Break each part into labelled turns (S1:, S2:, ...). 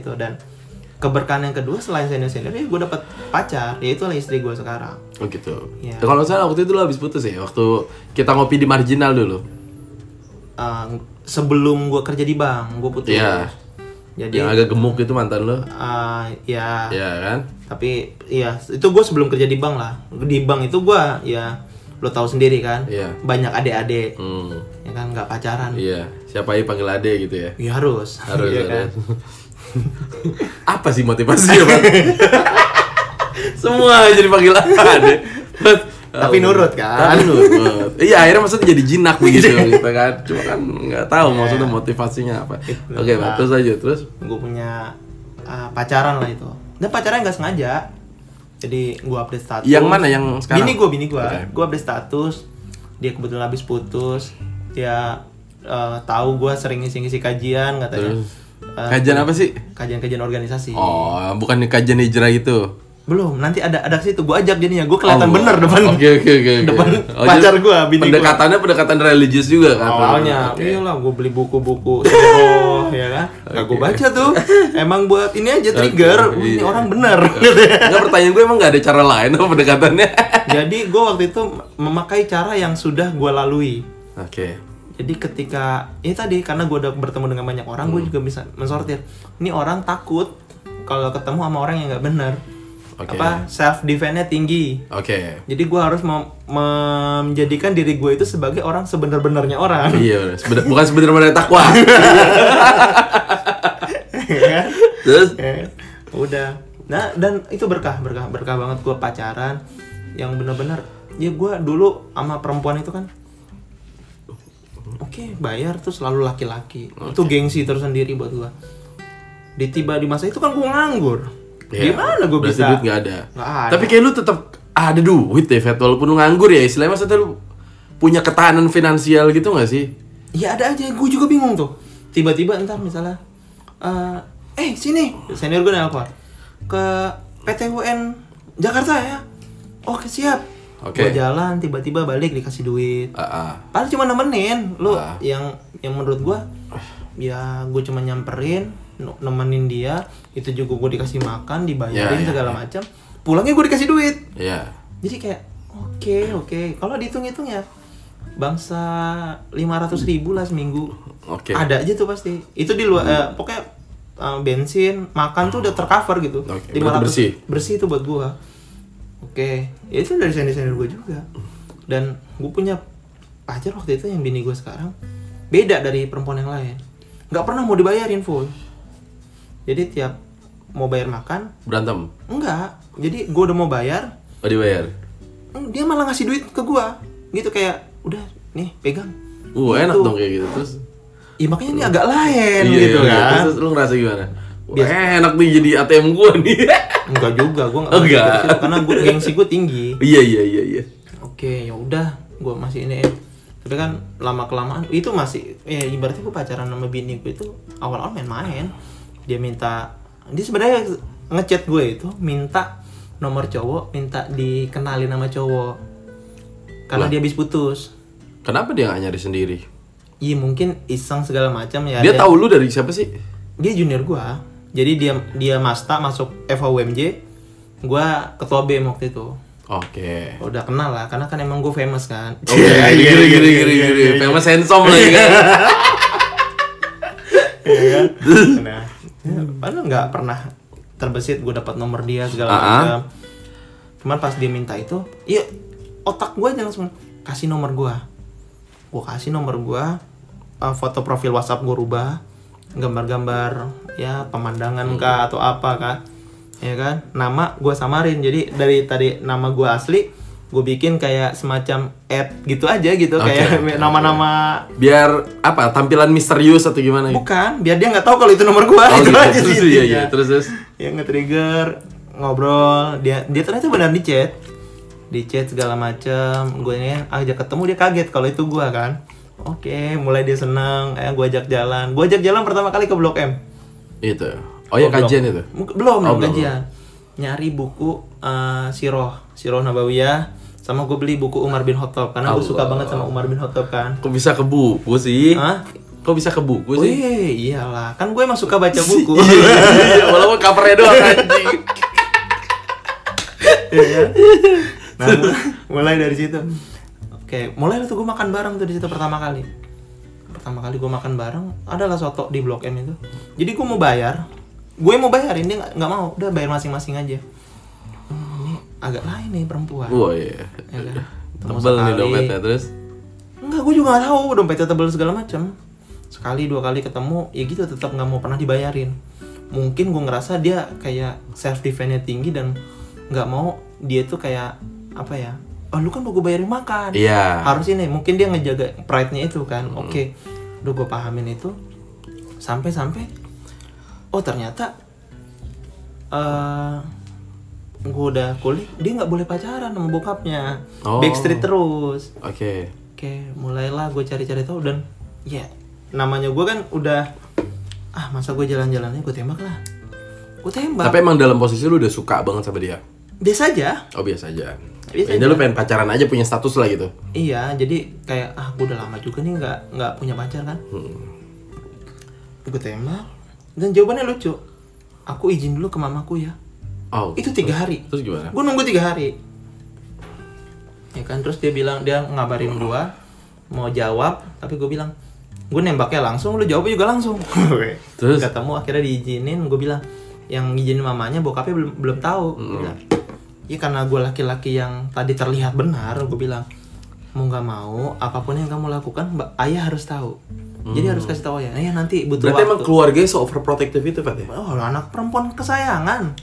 S1: itu dan keberkahan yang kedua selain senior senior ya gue dapat pacar yaitu istri gue sekarang
S2: Oh gitu. Ya, kalau saya waktu itu lo habis putus ya, waktu kita ngopi di marginal dulu.
S1: Eh, sebelum gue kerja di bank gue putus
S2: Iya.
S1: jadi
S2: Yang agak gemuk itu mantan lo.
S1: eh, ya
S2: Iya kan?
S1: tapi iya itu gue sebelum kerja di bank lah di bank itu gue ya lo tahu sendiri kan
S2: Iya.
S1: banyak adik-adik
S2: Hmm.
S1: ya kan nggak pacaran
S2: Iya. Siapa yang panggil ade gitu ya?
S1: ya harus
S2: Harus
S1: Iya
S2: ada.
S1: kan?
S2: Apa sih motivasinya, Bang? Semua jadi panggil ade.
S1: Tapi nurut, kan?
S2: Tapi nurut. Iya, akhirnya maksudnya jadi jinak begitu gitu kan. Cuma kan nggak tahu maksudnya motivasinya apa. Oke, Bang, terus aja terus.
S1: gue punya uh, pacaran lah itu dan pacaran nggak sengaja jadi gue update status
S2: Yang mana yang sekarang?
S1: bini gue bini gue
S2: Oke.
S1: gue update status dia kebetulan habis putus dia uh, tahu gue sering ngisi-ngisi kajian katanya
S2: Terus?
S1: Uh,
S2: Kajian apa sih?
S1: kajian-kajian organisasi
S2: Oh, bukan kajian hijrah itu.
S1: belum nanti ada ada ke situ gue ajak jadinya gue kelihatan
S2: Oh,
S1: bener depan
S2: Oke, oke, oke. oke.
S1: depan
S2: Oh,
S1: pacar gue bini
S2: Pendekatannya pendekatan religius juga kan?
S1: awalnya
S2: Oke.
S1: iyalah gue beli buku-buku seroh ya kan nggak gue baca tuh emang buat ini aja trigger
S2: Oke,
S1: Wih, ini
S2: iya.
S1: orang bener
S2: Enggak pertanyaan gue emang gak ada cara lain apa pendekatannya?
S1: jadi gue waktu itu memakai cara yang sudah gue lalui
S2: Oke.
S1: Jadi ketika ini tadi karena gue udah bertemu dengan banyak orang
S2: Hmm.
S1: gue juga bisa mensortir ini orang takut kalau ketemu sama orang yang nggak bener
S2: Oke.
S1: apa self defense-nya tinggi
S2: Oke.
S1: jadi gue harus mem- menjadikan diri gue itu sebagai orang sebenar-benarnya orang
S2: Iya, seben- bukan sebenarnya takwa.
S1: Ya.
S2: Terus?
S1: Ya, udah nah dan itu berkah berkah berkah banget gue pacaran yang benar-benar ya gue dulu sama perempuan itu kan oke bayar tuh selalu laki-laki itu gengsi tersendiri buat gue di tiba di masa itu kan gue nganggur
S2: Iya.
S1: gimana
S2: Berarti
S1: bisa
S2: duit gak ada.
S1: Nggak ada.
S2: Tapi kayak lu tetap ada duit ya, Fet. Walaupun lu nganggur ya, istilahnya maksudnya lu punya ketahanan finansial gitu gak sih?
S1: ya ada aja gue juga bingung tuh tiba-tiba entar misalnya eh eh sini senior gue nelpon ke PTUN Jakarta ya oke siap
S2: Oke.
S1: gue jalan tiba-tiba balik dikasih duit
S2: Ah, ah.
S1: Padahal cuma nemenin lu
S2: Ah.
S1: yang yang menurut gua ya gue cuma nyamperin nemenin dia itu juga gue dikasih makan dibayarin
S2: Ya, ya,
S1: segala
S2: ya.
S1: macam pulangnya gue dikasih duit
S2: Iya.
S1: jadi kayak oke oke kalau dihitung-hitung ya bangsa 500 ribu lah seminggu
S2: Oke.
S1: ada aja tuh pasti itu di luar eh, pokoknya eh, bensin makan tuh udah tercover gitu
S2: Oke,
S1: 500
S2: berarti bersih.
S1: bersih tuh buat gua oke. Ya itu dari senior senior gue juga. Dan gue punya pacar waktu itu yang bini gue sekarang. Beda dari perempuan yang lain. Nggak pernah mau dibayarin full. Jadi tiap mau bayar makan
S2: Berantem.
S1: enggak jadi gue udah mau bayar.
S2: Oh dibayar.
S1: Hmm, dia malah ngasih duit ke gua. Gitu kayak udah nih pegang.
S2: Uh,
S1: Gitu.
S2: enak dong kayak gitu. Terus?
S1: Iya makanya ini agak lain
S2: Iya,
S1: gitu
S2: iya,
S1: kan.
S2: Terus lu ngerasa gimana? Wah, enak nih jadi ATM gua nih.
S1: enggak juga gua nggak
S2: enggak.
S1: situ, karena gua gengsi gua tinggi
S2: iya, iya, iya, iya.
S1: oke ya udah gua masih ini tapi kan lama kelamaan itu masih ya ibaratnya gua pacaran sama bini gua itu awal-awal main-main dia minta dia sebenarnya ngechat gue itu minta nomor cowok minta dikenalin sama cowok karena dia habis putus
S2: Kenapa dia gak nyari sendiri?
S1: Iya mungkin iseng segala macam ya.
S2: Dia tahu lu dari siapa sih?
S1: dia junior gua. Jadi dia dia masta masuk FHUMJ. Gua ketua BEM waktu itu.
S2: Oke.
S1: Udah kenal lah karena kan emang gue famous kan.
S2: Oke, gini, gini, gini, gini, gini. Famous handsome lagi kan.
S1: Iya kan? Nah, padahal nggak pernah terbesit gue dapat nomor dia segala
S2: ah.
S1: macam. Cuman pas dia minta itu, iya otak gue aja langsung kasih nomor gua. Gue kasih nomor gua, uh, foto profil WhatsApp gue rubah, gambar-gambar ya pemandangan kah atau apa kah, ya kan? Nama gue samarin. Jadi dari tadi nama gue asli, gue bikin kayak semacam ad gitu aja gitu
S2: Oke,
S1: kayak nama-nama
S2: Biar apa? Tampilan misterius atau gimana? gitu?
S1: Bukan, biar dia nggak tahu kalau itu nomor gua.
S2: Oh,
S1: itu
S2: gitu.
S1: aja sih.
S2: Terus, iya, iya.
S1: intinya.
S2: Terus, terus.
S1: Yang nge-trigger ngobrol, dia dia ternyata benar di chat. Di chat segala macem gue ini ajak ketemu dia kaget kalau itu gua kan. Oke, mulai dia seneng, eh gue ajak jalan. Gue ajak jalan pertama kali ke Blok M.
S2: Itu. Oh ya
S1: Belum.
S2: kajian itu.
S1: Belum,
S2: Oh,
S1: belum
S2: belum.
S1: kajian. Nyari buku eh, Siroh, Siroh Nabawiyah sama gue beli buku Umar bin Khattab karena gue suka banget sama Umar bin Khattab kan.
S2: Kok bisa ke buku sih?
S1: Hah?
S2: Kok bisa ke buku
S1: Oh
S2: sih?
S1: iya, iyalah. Kan gue emang suka baca buku.
S2: Iya, walaupun covernya doang anjing.
S1: Iya kan? Nah, mulai dari situ. Oke, mulai tuh gue makan bareng tuh di situ pertama kali. Pertama kali gue makan bareng, adalah soto di Blok M itu. Jadi gue mau bayar, gue mau bayarin dia nggak mau, udah bayar masing-masing aja. Ini agak lain nih perempuan.
S2: Wah iya.
S1: Ya kan?
S2: Tebel nih dompetnya terus.
S1: Enggak, gue juga nggak tahu dompetnya tebel segala macam. Sekali dua kali ketemu, ya gitu tetap nggak mau pernah dibayarin. Mungkin gue ngerasa dia kayak self defense-nya tinggi dan nggak mau dia tuh kayak apa ya? Oh lu kan udah gue bayarin makan.
S2: Iya.
S1: Harus ini, mungkin dia ngejaga pride-nya itu kan. Oke, udah gue pahamin itu. Sampai-sampai, oh ternyata eh gue udah kuliah, dia nggak boleh pacaran sama bokapnya.
S2: Oh.
S1: Backstreet terus.
S2: Oke.
S1: Oke, mulailah gue cari-cari tahu dan ya namanya gue kan udah ah masa gue jalan-jalannya gue tembak lah. Gue tembak.
S2: Tapi emang dalam posisi lu udah suka banget sama dia?
S1: Biasa aja.
S2: Oh biasa aja.
S1: Biasa
S2: Ini lu pengen pacaran aja punya status lah gitu.
S1: Iya, jadi kayak ah gue udah lama juga nih nggak nggak punya pacar kan. Gue tembak dan jawabannya lucu. Aku izin dulu ke mamaku ya.
S2: Oh.
S1: Itu tiga hari.
S2: Terus gimana?
S1: Gue nunggu tiga hari. Ya kan, terus dia bilang dia ngabarin gua mau jawab, tapi gue bilang gue nembaknya langsung, lu jawabnya juga langsung.
S2: Terus?
S1: ketemu akhirnya diizinin, gue bilang yang ngizinin mamanya bokapnya belum belum tahu. Gua bilang, Iya karena gue laki-laki yang tadi terlihat benar, gue bilang mau nggak mau apa pun yang kamu lakukan, mbak ayah harus tahu. Jadi harus kasih tahu ya, ayah nanti butuh
S2: Berarti
S1: waktu.
S2: emang keluarganya so overprotective itu Pat ya?
S1: Oh, anak perempuan kesayangan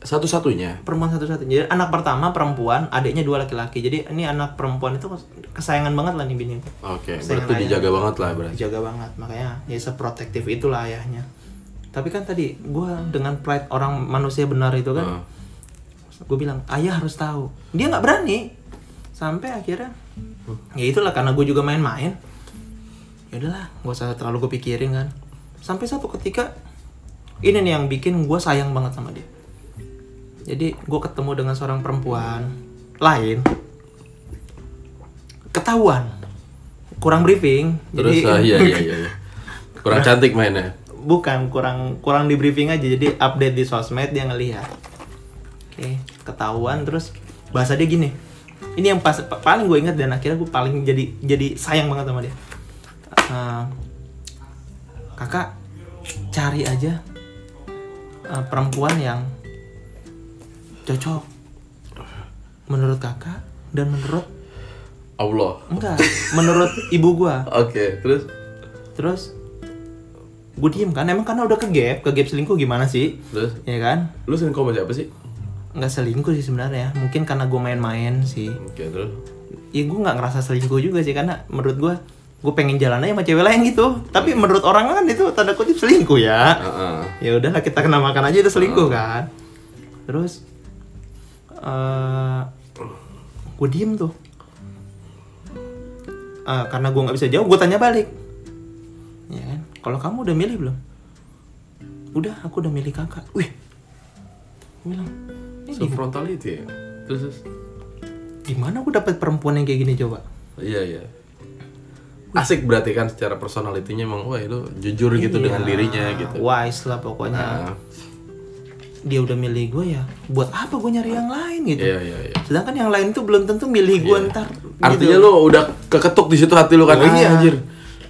S2: Satu-satunya?
S1: perempuan satu-satunya. Jadi anak pertama perempuan, adiknya dua laki-laki. Jadi ini anak perempuan itu kesayangan banget lah nih bini.
S2: Oke,
S1: Kesayangan
S2: berarti
S1: ayah.
S2: dijaga banget lah berarti.
S1: Dijaga banget, makanya ya seprotektif itulah ayahnya. Tapi kan tadi gua dengan pride orang manusia benar itu kan,
S2: Heeh.
S1: Gue bilang ayah harus tahu. Dia nggak berani. Sampai akhirnya, ya itulah karena gue juga main-main. Ya udahlah, gak usah terlalu gue pikirin kan. Sampai satu ketika ini nih yang bikin gue sayang banget sama dia. Jadi gue ketemu dengan seorang perempuan lain, ketahuan, kurang briefing.
S2: Terus
S1: jadi
S2: ah, iya iya iya. iya. Kurang cantik mainnya.
S1: bukan kurang kurang di briefing aja jadi update di sosmed dia ngelihat oke ketahuan terus bahasa dia gini. Ini yang pas pa- paling gue inget dan akhirnya gue paling jadi jadi sayang banget sama dia. Eh, kakak cari aja eh, perempuan yang cocok menurut kakak dan menurut
S2: Allah.
S1: enggak menurut ibu gua.
S2: Oke, terus?
S1: Terus gue diem kan? Emang karena udah ke gap ke gap selingkuh gimana sih?
S2: Terus?
S1: Ya kan?
S2: Lu selingkuh sama siapa sih?
S1: Nggak selingkuh sih sebenarnya. Mungkin karena gue main-main sih.
S2: Terus?
S1: Ya gue nggak ngerasa selingkuh juga sih karena menurut gue gue pengen jalan aja sama cewek lain gitu. Tapi menurut orang kan itu tanda kutip selingkuh ya.
S2: Heeh.
S1: ya udahlah kita kenamakan aja itu selingkuh kan. Terus eh gue diem tuh. Eh, karena gue nggak bisa jawab gue tanya balik. Ya kan? Kalau kamu udah milih belum? Udah aku udah milih kakak. Wih. Gue bilang ini
S2: So frontality ya. Terus, terus.
S1: gimana gue dapet perempuan yang kayak gini coba
S2: Iya, iya. Asik berarti kan secara personalitinya emang wah itu jujur gitu dengan
S1: Iya,
S2: dirinya gitu.
S1: wise lah pokoknya
S2: Nah,
S1: dia udah milih gue ya buat apa gue nyari yang lain gitu
S2: iya iya iya.
S1: sedangkan yang lain tuh belum tentu milih gue ntar
S2: Artinya
S1: gitu.
S2: lu udah keketuk di situ hati lu kan
S1: Oh, iya.
S2: "Ah, anjir.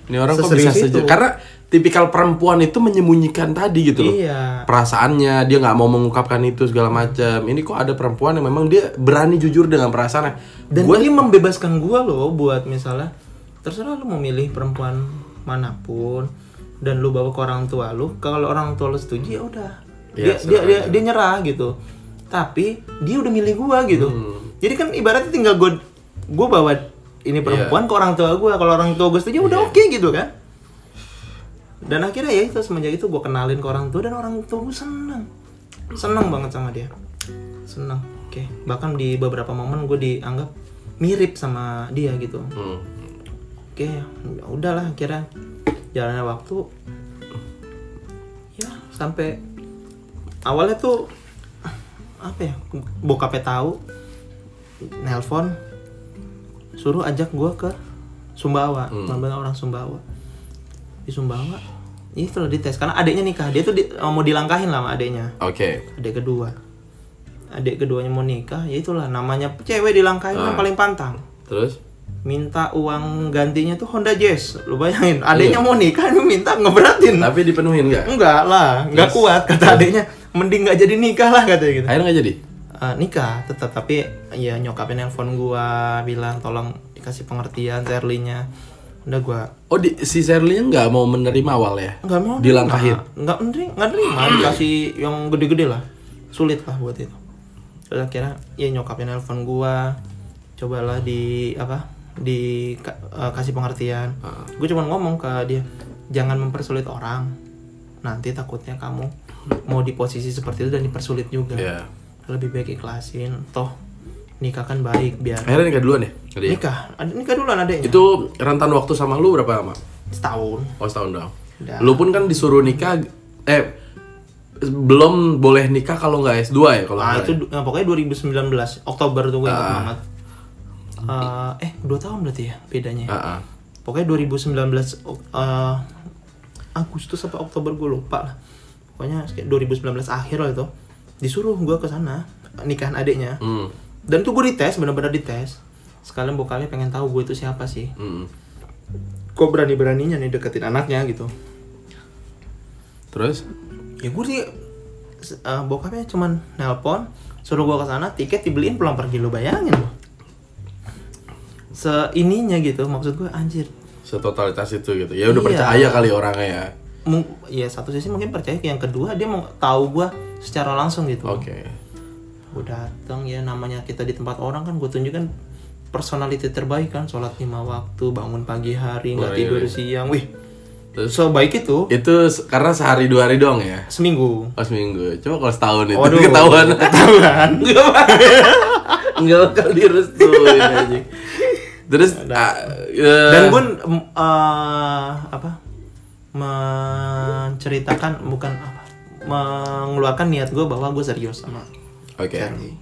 S2: Ini orang kok bisa saja. Karena tipikal perempuan itu menyembunyikan tadi gitu loh.
S1: iya
S2: Perasaannya dia nggak mau mengungkapkan itu segala macam. Ini kok ada perempuan yang memang dia berani jujur dengan perasaannya.
S1: dan
S2: Gua
S1: dia membebaskan gue loh buat misalnya terserah lu mau milih perempuan mana pun dan lu bawa ke orang tua lu kalau orang tua lu setuju ya udah dia,
S2: Iya,
S1: dia, dia
S2: aja.
S1: dia nyerah gitu tapi dia udah milih gua gitu
S2: Hmm.
S1: jadi kan ibaratnya tinggal gue gue bawa ini perempuan ke orang tua gue kalau orang tua gue setuju udah
S2: Iya.
S1: oke gitu kan dan akhirnya ya itu semenjak itu gue kenalin ke orang tua dan orang tua gue seneng. Seneng banget sama dia. Seneng oke. Bahkan di beberapa momen gue dianggap mirip sama dia gitu.
S2: Hmm.
S1: oke ya udahlah akhirnya jalannya waktu. Ya sampai awalnya tuh apa ya bokapnya tahu nelpon suruh ajak gue ke Sumbawa
S2: Hmm.
S1: Orang Sumbawa di Sumbawa. Itu lah dites karena adiknya nikah. Dia tuh di- eh, mau dilangkahin lah sama adiknya.
S2: Oke.
S1: adik kedua. Adik keduanya mau nikah ya itulah namanya cewek dilangkahin kan paling pantang.
S2: Terus?
S1: minta uang gantinya tuh Honda Jazz lu bayangin. Adiknya mau nikah lu minta ngeberatin.
S2: Tapi dipenuhin nggak?
S1: enggak lah nggak kuat kata adiknya. Mending nggak jadi nikah lah katanya gitu.
S2: Akhirnya nggak jadi?
S1: Eh, nikah tetap. Tapi ya nyokapnya nelpon gua bilang tolong dikasih pengertian Serlinya udah gua
S2: Oh, di, si Sherly nggak mau menerima awal ya?
S1: nggak mau.
S2: Dilangkahin?
S1: nggak nerima nggak nerima. Dikasih yang gede-gede lah. Sulit lah buat itu. Terus akhirnya ya nyokapnya nelpon gua. Cobalah di apa di eh, kasih pengertian. Gue cuma ngomong ke dia jangan mempersulit orang. Nanti takutnya kamu mau di posisi seperti itu dan dipersulit juga.
S2: Iya.
S1: lebih baik ikhlasin. Toh nikah kan baik biar
S2: Akhirnya nikah duluan ya? Tadi ya?
S1: nikah ada nikah duluan adanya
S2: Itu rentan waktu sama lu berapa lama?
S1: setahun
S2: Oh setahun doang.
S1: Udah.
S2: Lu pun kan disuruh nikah, eh belum boleh nikah kalau nggak S2 ya kalau nggak
S1: itu
S2: ya?
S1: nah, pokoknya 2019 Oktober tuh gue ingat banget. Eh, eh dua tahun berarti ya bedanya. ya?
S2: Ah, ah.
S1: Pokoknya 2019 ok- eh, Agustus apa Oktober gue lupa lah. Pokoknya kayak 2019 akhir lah itu disuruh gue ke sana nikahan adiknya.
S2: Hmm.
S1: Dan tuh gue dites benar-benar dites. Sekalian bokapnya pengen tahu gue itu siapa sih.
S2: Hmm.
S1: Kok berani-beraninya nih deketin anaknya gitu.
S2: Terus?
S1: ya gue sih eh, bokapnya cuman nelpon suruh gue ke sana tiket dibeliin pulang pergi lo bayangin lo seininya gitu maksud gue anjir
S2: Setotalitas itu gitu. Ya udah
S1: Iya.
S2: percaya kali orangnya ya.
S1: Mung- ya satu sisi mungkin percaya yang kedua dia mau tahu gue secara langsung gitu
S2: Oke.
S1: Gue datang ya namanya kita di tempat orang kan gue tunjukkan personality terbaik kan sholat lima waktu bangun pagi hari nggak
S2: Wah, iya,
S1: tidur
S2: iya.
S1: siang wih
S2: Terus?
S1: sebaik itu
S2: Itu karena sehari dua hari doang ya?
S1: seminggu
S2: Pas minggu. Coba kalau setahun itu
S1: Waduh,
S2: ketahuan.
S1: ketahuan
S2: Enggak bakal direstuin aja. Terus ah, eh,
S1: dan gue em, eh, apa menceritakan bukan apa mengeluarkan niat gue bahwa gue serius sama
S2: Oke.
S1: Sherly.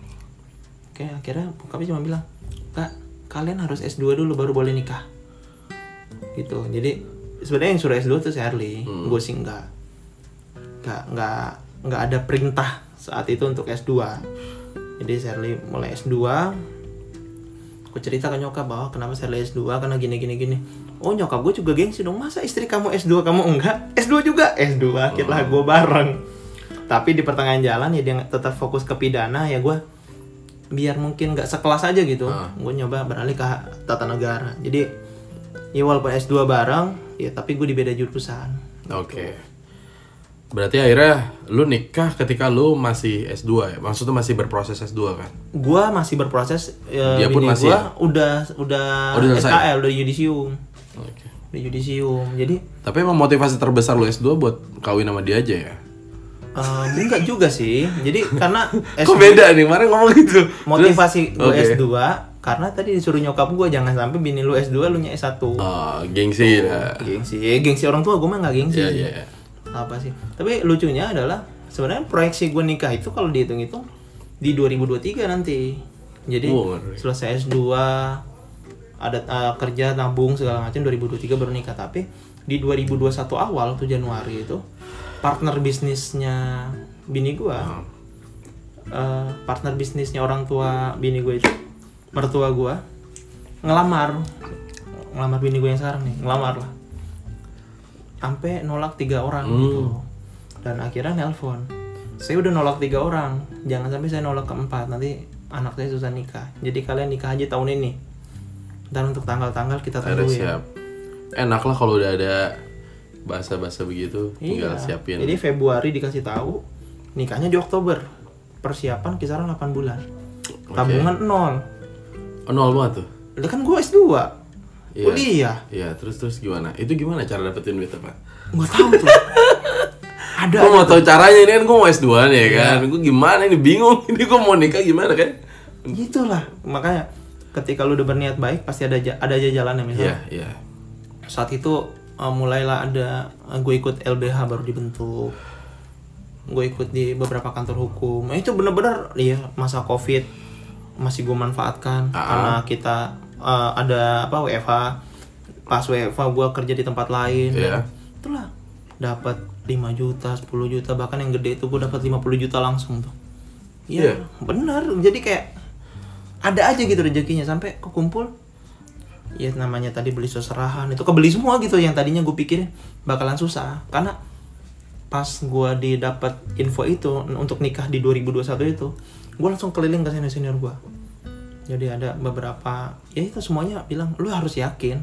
S1: Oke akhirnya bokapnya cuma bilang kak kalian harus S2 dulu baru boleh nikah. Gitu. Jadi sebenarnya yang suruh S2 tuh Sherly gue sih enggak nggak nggak nggak ada perintah saat itu untuk S2 jadi Sherly mulai S2 aku cerita ke nyokap bahwa kenapa Sherly S2 karena gini gini gini. Oh nyokap gue juga gengsi dong. Masa istri kamu S2 kamu enggak? S2 juga? S2 akhirnya gue bareng tapi di pertengahan jalan ya dia tetap fokus ke pidana ya gue biar mungkin nggak sekelas aja gitu gue nyoba beralih ke tata negara jadi ya walaupun S2 bareng ya tapi gue di beda jurusan
S2: Oke. Berarti akhirnya lu nikah ketika lu masih S2 ya? Maksudnya masih berproses S2 kan?
S1: gua masih berproses ya,
S2: Dia pun masih
S1: gua udah udah,
S2: Oh, udah?
S1: SKL udah yudisium
S2: Oke.
S1: udah yudisium jadi
S2: Tapi emang motivasi terbesar lu S2 buat kawin sama dia aja ya?
S1: Eh, enggak juga sih jadi karena
S2: Kok
S1: S2
S2: beda nih? Kemarin ngomong gitu.
S1: motivasi gua
S2: Oke.
S1: S2 karena tadi disuruh nyokap gua jangan sampai bini lu S2 lu nya S1
S2: Oh, gengsi ya.
S1: gengsi eh, gengsi orang tua gua mah nggak gengsi
S2: Iya,
S1: sih.
S2: iya,
S1: apa sih tapi lucunya adalah sebenarnya proyeksi gue nikah itu kalau dihitung-hitung di 2023 nanti jadi
S2: ngeri.
S1: selesai S2 ada uh, kerja nabung segala macam 2023 baru nikah tapi di 2021 awal tuh Januari itu partner bisnisnya bini gua. Uh, partner bisnisnya orang tua bini gue itu mertua gua ngelamar. Ngelamar bini gue yang sekarang nih ngelamar lah. Sampai nolak tiga orang gitu. Dan akhirnya nelpon. Saya udah nolak tiga orang. Jangan sampai saya nolak keempat nanti anak saya susah nikah. Jadi kalian nikah aja tahun ini. Dan untuk tanggal-tanggal kita
S2: Ada
S1: tungguin
S2: siap. Enak lah kalau udah ada bahasa-bahasa begitu, tinggal
S1: Iya.
S2: siapin.
S1: Jadi Februari dikasih tahu, nikahnya di Oktober. Persiapan kisaran 8 bulan. Tabungan nol.
S2: Oh, nol banget tuh.
S1: Lah kan gue S2.
S2: Iya.
S1: Kuliah.
S2: Iya, terus terus gimana? Itu gimana cara dapetin duit apa?
S1: Gua tahu tuh. Ada
S2: Gue mau tahu caranya ini kan gue mau S2 nih ya kan. Gue gimana ini bingung. Ini gue mau nikah gimana kan?
S1: gitulah. Makanya ketika lu udah berniat baik pasti ada ada aja jalannya misalnya.
S2: Iya, iya.
S1: Saat itu uh, mulailah ada gue ikut LBH baru dibentuk. Gue ikut di beberapa kantor hukum. Nah, itu bener-bener iya masa Covid masih gue manfaatkan
S2: Ah.
S1: karena kita uh, ada apa WFH pas WFH gue kerja di tempat lain
S2: Iya.
S1: itulah dapat 5 juta 10 juta bahkan yang gede itu gue dapat 50 juta langsung tuh
S2: Iya.
S1: iya benar jadi kayak ada aja gitu rezekinya sampai kekumpul ya namanya tadi beli seserahan itu kebeli semua gitu yang tadinya gue pikirin bakalan susah karena pas gue didapat info itu untuk nikah di 2021 itu gue langsung keliling ke senior senior gue jadi ada beberapa ya itu semuanya bilang lu harus yakin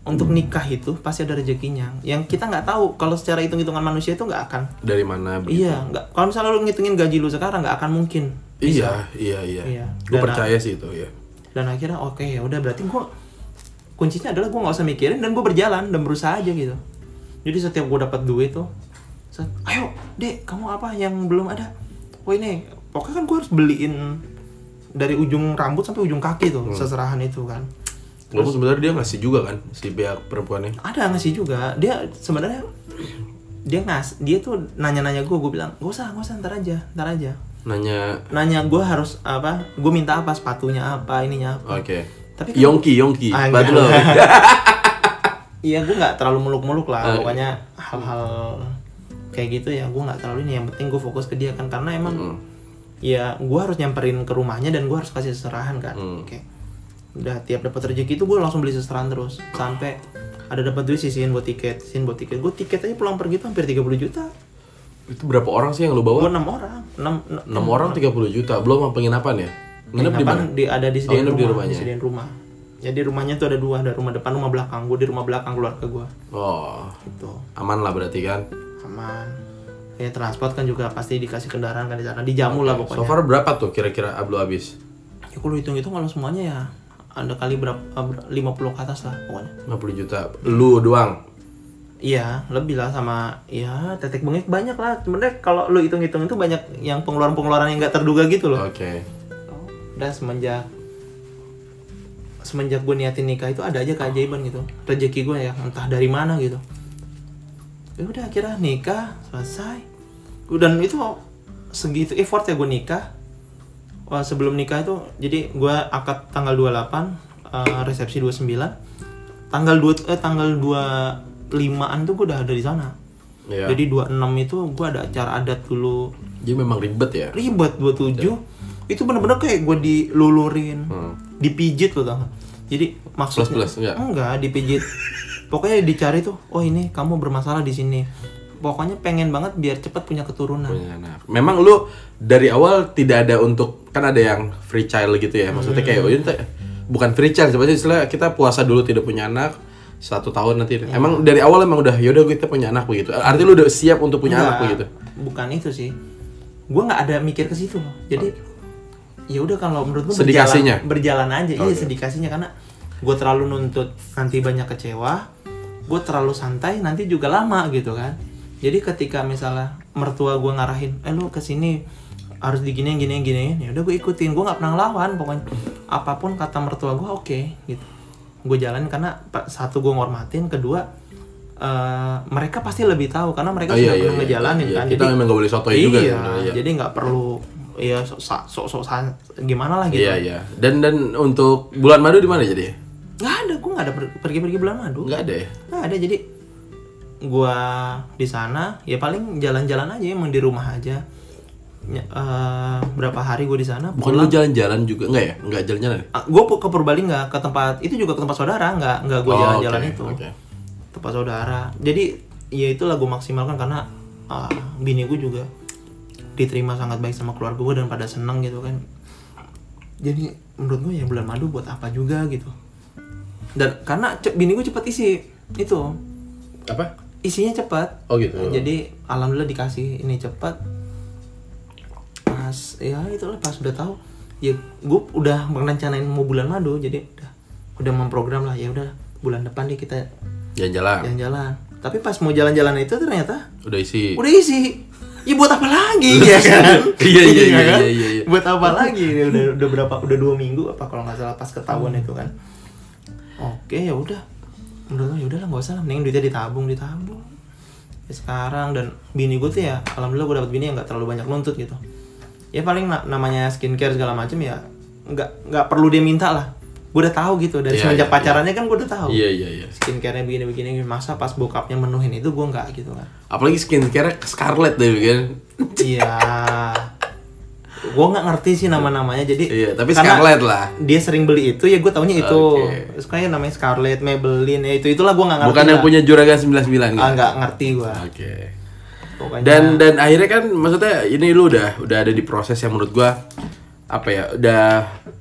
S1: untuk nikah itu pasti ada rezekinya yang kita nggak tahu kalau secara hitung hitungan manusia itu nggak akan
S2: Dari mana? begitu?
S1: iya nggak kalau misalnya lu ngitungin gaji lu sekarang nggak akan mungkin
S2: Iya, iya, iya.
S1: Iya.
S2: Gue percaya sih itu ya.
S1: dan akhirnya oke ya udah berarti gue kuncinya adalah gue nggak usah mikirin dan gue berjalan dan berusaha aja gitu. Jadi setiap gue dapat duit tuh set, ayo dek kamu apa yang belum ada? Oh ini. Pokoknya kan gue harus beliin dari ujung rambut sampai ujung kaki tuh seserahan itu kan.
S2: Walaupun sebenarnya dia ngasih juga kan si pihak perempuannya.
S1: ada nggak sih juga. Dia sebenarnya dia ngas dia tuh nanya-nanya gue gue bilang gak usah gak usah ntar aja ntar aja.
S2: Nanya,
S1: nanya gue harus apa gue minta apa sepatunya apa ininya apa.
S2: Oke.
S1: Tapi kan-
S2: Yongki, Yongki,
S1: Ah, enggak.
S2: love.
S1: Iya, gue nggak terlalu muluk-muluk lah.
S2: Ah,
S1: Pokoknya hal-hal kayak gitu ya, gue nggak terlalu ini. Yang penting gue fokus ke dia kan, karena emang
S2: Mm.
S1: ya gue harus nyamperin ke rumahnya dan gue harus kasih seserahan kan. Oke. Udah tiap dapat rezeki itu gue langsung beli seserahan terus sampai ada dapat duit sisihin buat tiket, sisihin buat tiket. Gue tiket aja pulang pergi tuh hampir 30 juta.
S2: Itu berapa orang sih yang lu
S1: Gue
S2: bawa?
S1: enam orang, enam enam-
S2: 6 orang 30 juta, belum sama penginapan ya? Nginep di mana?
S1: di ada di
S2: Oh,
S1: sediaan
S2: nginep di
S1: rumah,
S2: rumahnya.
S1: disediain rumah. Jadi rumahnya tuh ada dua, ada rumah depan, rumah belakang. Gue di rumah belakang keluarga gue.
S2: Oh,
S1: Gitu.
S2: aman lah berarti kan.
S1: aman ya transport kan juga pasti dikasih kendaraan kan di sana dijamu lah pokoknya
S2: So far berapa tuh kira-kira Ablu habis?
S1: ya kalau hitung hitung kalau semuanya ya ada kali berapa eh, ber- 50 ke atas lah pokoknya
S2: 50 juta. Lu doang.
S1: iya lebih lah sama ya tetek bengek banyak lah sebenarnya kalau lu hitung hitung itu banyak yang pengeluaran pengeluaran yang nggak terduga gitu loh
S2: Oke.
S1: Udah semenjak semenjak gue niatin nikah itu ada aja keajaiban gitu. Rezeki gue ya entah dari mana gitu. Ya udah akhirnya nikah selesai. Dan itu segitu effort ya gue nikah. Wah, sebelum nikah itu jadi gue akad tanggal 28 eh, resepsi 29 tanggal 2 eh tanggal 25an tuh gue udah ada di sana.
S2: Iya.
S1: jadi 26 itu gue ada acara adat dulu.
S2: Jadi memang ribet ya.
S1: ribet 27 itu bener-bener kayak gue dilulurin
S2: Hmm.
S1: dipijit loh tau nggak? jadi maksudnya
S2: Plus-plus, enggak?
S1: enggak dipijit pokoknya dicari tuh oh ini kamu bermasalah di sini pokoknya pengen banget biar cepat punya keturunan
S2: Punya anak. Memang lu dari awal tidak ada untuk kan ada yang free child gitu ya. Maksudnya kayak oh ini bukan free child sebenarnya istilah kita puasa dulu tidak punya anak satu tahun nanti. Emang dari awal emang udah yaudah kita punya anak begitu. Artinya lu udah siap untuk punya anak
S1: Enggak,
S2: begitu.
S1: bukan itu sih gue nggak ada mikir ke situ jadi ya udah kalau menurut gue
S2: Sedikasinya?
S1: berjalan, berjalan aja iya
S2: Oke.
S1: sedikasinya karena gue terlalu nuntut nanti banyak kecewa gue terlalu santai nanti juga lama gitu kan jadi ketika misalnya mertua gue ngarahin eh lu ke sini harus diginiin giniin giniin ya udah gue ikutin gue nggak pernah ngelawan pokoknya apa pun kata mertua gue oke gitu gue jalanin karena satu gue ngormatin kedua eh, mereka pasti lebih tahu karena mereka
S2: Oh, iya,
S1: sudah
S2: iya,
S1: pernah
S2: iya.
S1: ngejalanin
S2: Iya,
S1: kan
S2: kita memang nggak boleh sotoy
S1: iya,
S2: juga iya.
S1: jadi nggak perlu ya sok sok sok gimana lah gitu
S2: Iya iya. Dan dan untuk bulan madu di mana jadi?
S1: nggak ada gue nggak ada per- pergi-pergi bulan madu
S2: Nggak ada ya.
S1: nggak ada jadi gua di sana ya paling jalan-jalan aja emang di rumah aja eh, berapa hari gue di sana
S2: Bukan lu jalan-jalan juga enggak ya? Enggak jalan-jalan ya?
S1: gue ke Purbalingga ke tempat itu juga ke tempat saudara nggak nggak gue
S2: Oh,
S1: jalan-jalan
S2: oke,
S1: itu
S2: oke.
S1: tempat saudara jadi ya itulah gue maksimalkan karena ah, bini gue juga diterima sangat baik sama keluarga gue dan pada seneng gitu kan jadi menurut gue ya bulan madu buat apa juga gitu dan karena bini gue cepat isi itu
S2: Apa?
S1: isinya cepat
S2: Oh gitu.
S1: jadi alhamdulillah dikasih ini cepat pas ya itulah pas udah tahu ya gue udah merencanain mau bulan madu jadi udah udah memprogram lah ya udah bulan depan deh kita
S2: Jalan-jalan.
S1: jalan-jalan tapi pas mau jalan-jalan itu ternyata
S2: Udah isi.
S1: udah isi ya buat apa lagi ya kan?
S2: Iya, iya, iya,
S1: kan?
S2: iya, iya, iya.
S1: buat apa lagi? Ya udah udah berapa udah dua minggu apa kalau nggak salah pas ketahuan
S2: Hmm.
S1: itu kan. Oke ya udah. Menurut gue ya udahlah nggak usah lah. Mending duitnya ditabung ditabung. Ya sekarang. Dan bini gue tuh ya alhamdulillah gue dapet bini yang nggak terlalu banyak nuntut gitu. Ya paling na- namanya skincare segala macem ya nggak nggak perlu dia minta lah gue udah tahu gitu dari
S2: Iya,
S1: semenjak
S2: iya,
S1: pacarannya kan gue udah tahu
S2: Iya iya iya.
S1: skincare-nya begini-begini masa pas bokapnya menuhin itu gue nggak gitu kan
S2: Apalagi skincare Scarlett deh kan.
S1: iya gue nggak ngerti sih nama-namanya jadi
S2: Iya, tapi
S1: karena
S2: Scarlett lah.
S1: dia sering beli itu ya gue taunya itu
S2: Oke.
S1: terus kayak namanya Scarlett Maybelline ya itu itulah gue nggak ngerti
S2: Bukan yang
S1: lah.
S2: punya Juragan 99
S1: ah
S2: kan?
S1: nggak ngerti gue
S2: Oke.
S1: pokoknya
S2: Dan dan akhirnya kan maksudnya ini lu udah udah ada di proses yang menurut gua apa ya udah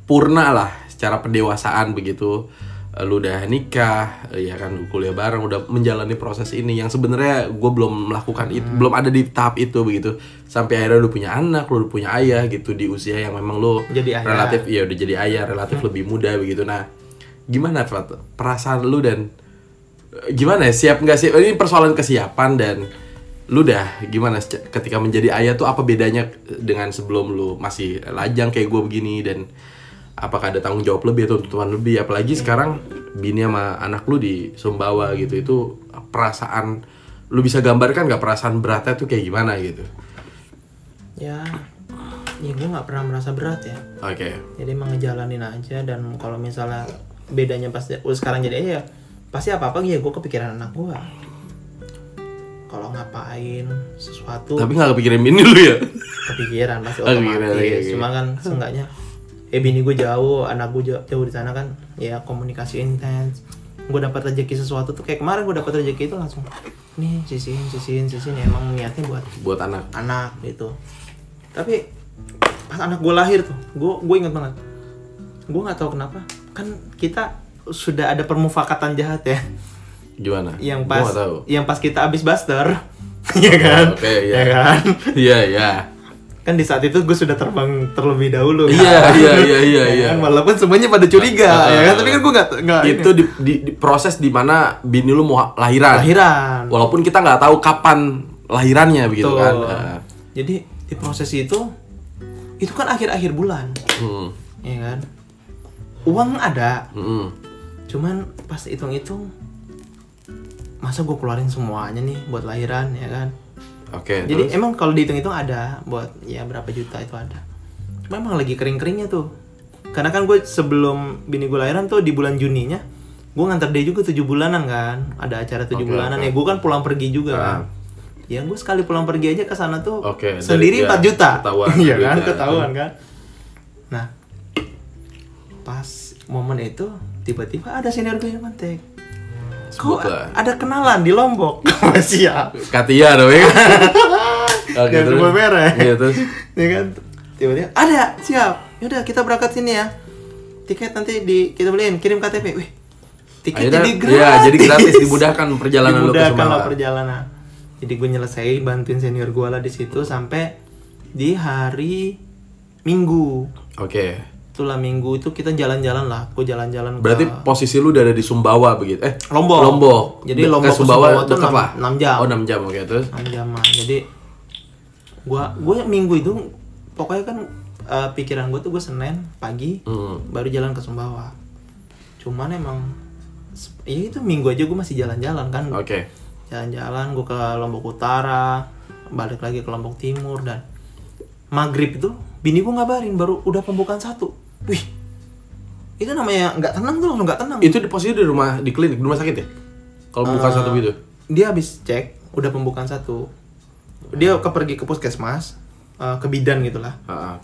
S2: purna lah secara pendewasaan begitu. Lu udah nikah ya kan kuliah bareng udah menjalani proses ini yang sebenarnya gue belum melakukan itu belum ada di tahap itu begitu. Sampai akhirnya lu punya anak lu udah punya ayah gitu di usia yang memang lu
S1: Jadi ayah.
S2: relatif ya udah jadi ayah relatif lebih muda begitu. Nah gimana Fat? perasaan lu dan eh, gimana ya siap nggak sih ini persoalan kesiapan dan lu dah gimana ketika menjadi ayah tuh apa bedanya dengan sebelum lu masih lajang kayak gue begini dan apakah ada tanggung jawab lebih atau tuntutan lebih. Apalagi sekarang bini sama anak lu di Sumbawa gitu itu perasaan lu bisa gambarkan nggak perasaan beratnya tuh kayak gimana gitu?
S1: Ya ya gue nggak pernah merasa berat ya.
S2: Oke.
S1: Jadi emang ngejalanin aja dan kalau misalnya bedanya pas oh, sekarang jadi ya pasti apa apa ya gue kepikiran anak gue kalau ngapain sesuatu
S2: tapi nggak kepikiran bini lu ya?
S1: Kepikiran pasti
S2: Oh,
S1: otomatis.
S2: oke, oke.
S1: cuma kan seenggaknya eh bini gue jauh anak gue jauh, jauh di sana kan. Ya komunikasi intens. Gue dapat rezeki sesuatu tuh kayak kemarin gue dapat rezeki itu langsung nih sisihin sisihin sisihin ya emang niatnya buat
S2: buat anak.
S1: Anak gitu. Tapi pas anak gue lahir tuh gue gue inget banget. Gue nggak tahu kenapa. Kan kita sudah ada permufakatan jahat ya.
S2: Gimana?
S1: Yang
S2: Gua
S1: pas
S2: tahu.
S1: yang pas kita abis buster. Ya kan?
S2: oke, iya.
S1: ya kan?
S2: Iya iya
S1: kan di saat itu gue sudah terbang terlebih dahulu kan?
S2: Iya, iya, iya, iya,
S1: Ya
S2: iya.
S1: kan? walaupun semuanya pada curiga
S2: Ah,
S1: ya kan? tapi kan gue nggak nggak
S2: itu di, di, di proses di mana bini lu mau lahiran.
S1: Lahiran.
S2: Walaupun kita nggak tahu kapan lahirannya begitu kan? Nah,
S1: jadi di proses itu itu kan akhir-akhir bulan.
S2: Hmm,
S1: ya kan? Uang ada.
S2: Hmm.
S1: cuman pas hitung-hitung masa gue keluarin semuanya nih buat lahiran ya kan
S2: oke
S1: jadi
S2: terus?
S1: emang kalau dihitung-hitung ada buat ya berapa juta itu ada. Cuma emang lagi kering-keringnya tuh. Karena kan gue sebelum bini gue lahiran tuh di bulan Juninya gue nganter dia juga tujuh bulanan kan. Ada acara tujuh
S2: Oke,
S1: bulanan.
S2: oke.
S1: ya gue kan pulang pergi juga
S2: Ah.
S1: kan. Ya gue sekali pulang pergi aja ke sana tuh
S2: dari-
S1: sendiri 4 juta.
S2: ketahuan
S1: iya kan? ketahuan kan? Nah pas momen itu tiba-tiba ada senior gue yang mantek
S2: Sebut
S1: kok
S2: lah.
S1: ada kenalan di Lombok? Siap
S2: Katia dong ya oke
S1: Jangan
S2: terus?
S1: Merek.
S2: Iya, terus?
S1: Ya kan? Tiba-tiba ada siap. Yaudah kita berangkat sini ya. Tiket nanti di kita beliin kirim KTP wih tiket
S2: Akhirnya,
S1: jadi gratis.
S2: iya, jadi gratis dimudahkan perjalanan lu ke
S1: dimudahkan
S2: Sumbawa.
S1: perjalanan. Jadi gue nyelesain bantuin senior gue lah di situ sampai di hari Minggu.
S2: Oke
S1: itulah Minggu itu kita jalan-jalan lah. Gue jalan-jalan
S2: berarti
S1: ke
S2: posisi lu udah ada di Sumbawa begitu? Eh
S1: Lombok.
S2: Lombok.
S1: Jadi
S2: De-
S1: Lombok
S2: ke Sumbawa,
S1: Sumbawa
S2: dekat
S1: enam-
S2: lah?
S1: enam jam.
S2: oh 6 jam oke terus?
S1: 6 jaman jadi gua gue minggu itu pokoknya kan eh, pikiran gue tuh gue senin pagi
S2: Hmm.
S1: baru jalan ke Sumbawa. Cuman emang ya itu minggu aja gue masih jalan-jalan kan.
S2: Oke.
S1: Jalan-jalan gue ke Lombok Utara balik lagi ke Lombok Timur dan maghrib itu bini gue ngabarin baru udah pembukaan satu wih itu namanya nggak tenang tuh langsung nggak tenang.
S2: Itu di posisi di rumah di klinik di rumah sakit ya? Kalau bukan
S1: Eh,
S2: satu gitu?
S1: dia habis cek udah pembukaan satu. Dia ke pergi ke puskesmas eh, ke bidan gitulah.
S2: Ah, ah.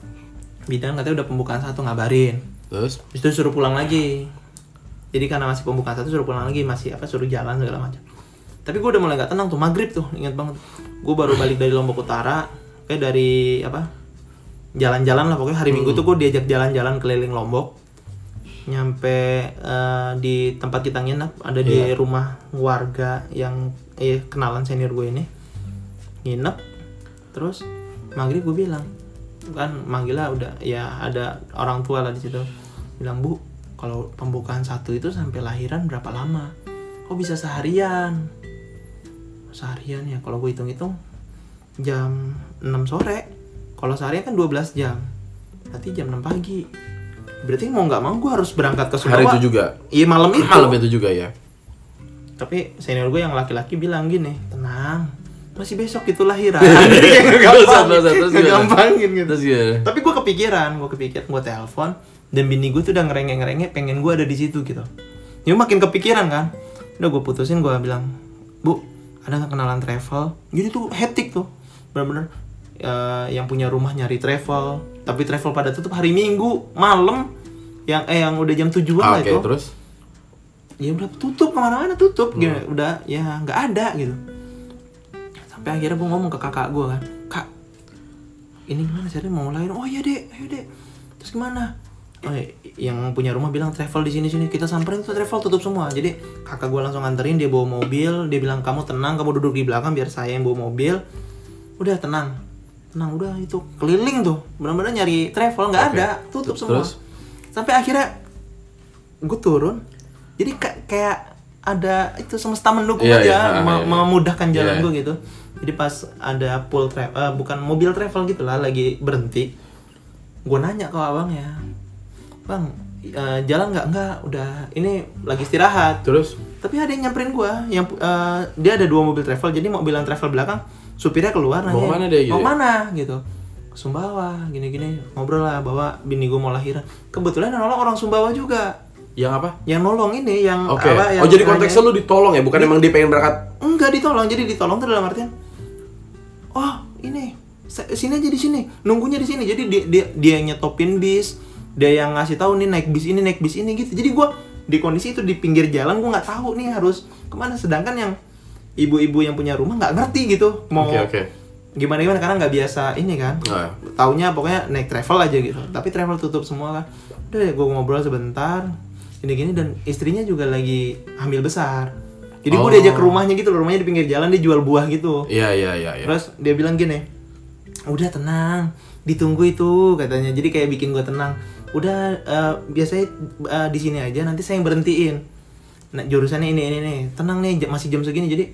S1: bidan katanya udah pembukaan satu ngabarin.
S2: Terus?
S1: Habis itu suruh pulang lagi. Jadi karena masih pembukaan satu suruh pulang lagi masih apa suruh jalan segala macam. Tapi gue udah mulai nggak tenang tuh maghrib tuh ingat banget. Gue baru balik dari lombok utara kayak dari apa jalan-jalan lah pokoknya hari minggu tuh gue diajak jalan-jalan keliling lombok. Nyampe eh, di tempat kita nginep ada di rumah warga yang eh kenalan senior gue ini. Nginep terus maghrib gue bilang kan manggilnya udah ya ada orang tua lah di situ. Bilang bu kalau pembukaan satu itu sampai lahiran berapa lama? Kok bisa seharian? Seharian ya kalau gue hitung-hitung jam 6 sore kalau seharian kan 12 jam. Berarti jam 6 pagi. Berarti mau nggak mau gue harus berangkat ke
S2: hari
S1: Sumbawa.
S2: itu juga?
S1: Iya malam itu.
S2: Malam itu juga ya?
S1: Tapi senior gue yang laki-laki bilang gini tenang masih besok itu lahiran.
S2: Gimana?
S1: gampangin gitu.
S2: Terus
S1: tapi gue kepikiran gue kepikiran gue telepon dan bini gue tuh udah ngerengek ngerengek pengen gue ada di situ gitu. Ya makin kepikiran kan? Udah gue putusin gue bilang bu ada kenalan travel. Jadi tuh hectic tuh. Bener-bener eh, yang punya rumah nyari travel. Tapi travel pada tutup hari minggu malam yang eh yang udah jam tujuan
S2: Ah,
S1: lah
S2: Oke,
S1: itu.
S2: terus?
S1: Ya udah tutup ke mana-mana tutup. Gitu udah ya nggak ada gitu. Sampai akhirnya gue ngomong ke kakak gue kan kak ini gimana sih mau lahirin oh iya dek ayo dek. Terus gimana? Oh, iya, yang punya rumah bilang travel di sini sini kita samperin tuh travel tutup semua. Jadi kakak gue langsung nganterin dia bawa mobil dia bilang kamu tenang kamu duduk di belakang biar saya yang bawa mobil. Udah tenang tenang udah itu keliling tuh. Benar-benar nyari travel nggak
S2: Oke.
S1: ada. Tutup semua.
S2: Terus?
S1: sampai akhirnya gue turun. Jadi ka- kayak ada itu semesta mendukung
S2: Iya,
S1: aja
S2: iya, ah,
S1: me-
S2: iya, iya.
S1: memudahkan jalan
S2: Iya.
S1: gue gitu. Jadi pas ada pool travel bukan mobil travel gitu lah lagi berhenti gue nanya ke abangnya bang eh, jalan nggak? Nggak udah ini lagi istirahat.
S2: Terus?
S1: Tapi ada yang nyamperin gua yang eh, dia ada dua mobil travel jadi mobil yang travel belakang supirnya keluar
S2: Mau
S1: nanya
S2: ke mana dia gitu
S1: mau
S2: ya?"
S1: mana gitu. Sumbawa gini-gini. Ngobrol lah bahwa bini gua mau lahiran. Kebetulan yang nolong orang Sumbawa juga.
S2: Yang apa?
S1: Yang nolong ini yang
S2: Oke.
S1: apa yang
S2: Oh jadi konteksnya lu ditolong ya, bukan emang dia pengen berangkat.
S1: enggak ditolong. Jadi ditolong tuh dalam artian oh ini sini aja di sini. Nunggunya di sini. Jadi dia dia, dia yang nyetopin bis dia yang ngasih tahu nih naik bis ini naik bis ini gitu. Jadi gua di kondisi itu di pinggir jalan gua nggak tahu nih harus ke mana. Sedangkan yang ibu-ibu yang punya rumah nggak ngerti gitu mau
S2: Oke oke.
S1: gimana gimana karena nggak biasa ini kan
S2: Nah,
S1: taunya pokoknya naik travel aja gitu tapi travel tutup semua kan udah ya gue ngobrol sebentar gini-gini dan istrinya juga lagi hamil besar jadi gue
S2: Oh.
S1: diajak ke rumahnya gitu loh rumahnya di pinggir jalan dia jual buah gitu
S2: Iya iya iya. iya.
S1: terus dia bilang gini udah tenang ditunggu itu katanya jadi kayak bikin gue tenang udah eh, biasanya eh, di sini aja nanti saya yang berhentiin nah jurusannya ini ini nih tenang nih masih jam segini jadi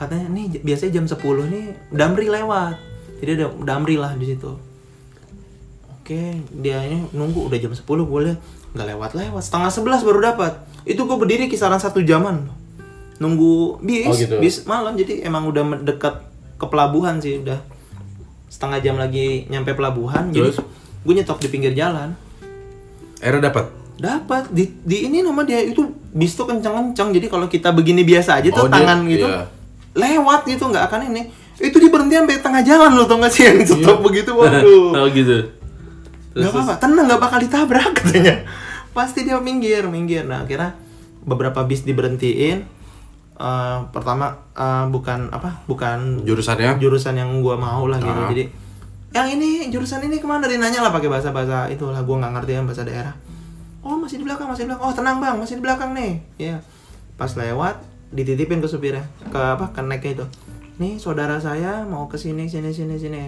S1: katanya nih biasanya jam 10 nih damri lewat. Jadi ada damri lah di situ. Oke dia ini nunggu udah jam 10 boleh? Nggak lewat lewat setengah 11 baru dapat. Itu gue berdiri kisaran satu jaman. Nunggu bis
S2: Oh, gitu.
S1: bis malam. Jadi emang udah mendekat ke pelabuhan sih udah setengah jam lagi nyampe pelabuhan.
S2: Terus?
S1: jadi gue nyetop di pinggir jalan.
S2: Era dapat.
S1: dapat. Di, di ini nama dia itu bis tuh kencang-kencang jadi kalau kita begini biasa aja tuh
S2: Oh, dia-
S1: tangan gitu.
S2: iya.
S1: Lewat gitu nggak akan ini. Itu di berhenti sampai tengah jalan lo tau gak sih yang stop begitu waduh.
S2: Oh gitu.
S1: nggak apa-apa tenang nggak bakal ditabrak katanya. Pasti dia minggir minggir. Nah akhirnya beberapa bis diberhentiin. Eh, pertama eh, bukan apa bukan
S2: Jurusannya?
S1: jurusan yang gua mau lah gitu.
S2: Ah.
S1: jadi yang ini jurusan ini ke mana? Dia nanya lah pakai bahasa bahasa itulah gua nggak ngerti yang bahasa daerah. Oh masih di belakang masih di belakang. Oh tenang bang masih di belakang nih. Ya pas lewat dititipin ke supirnya ke apa ke naiknya itu nih saudara saya mau ke sini sini sini sini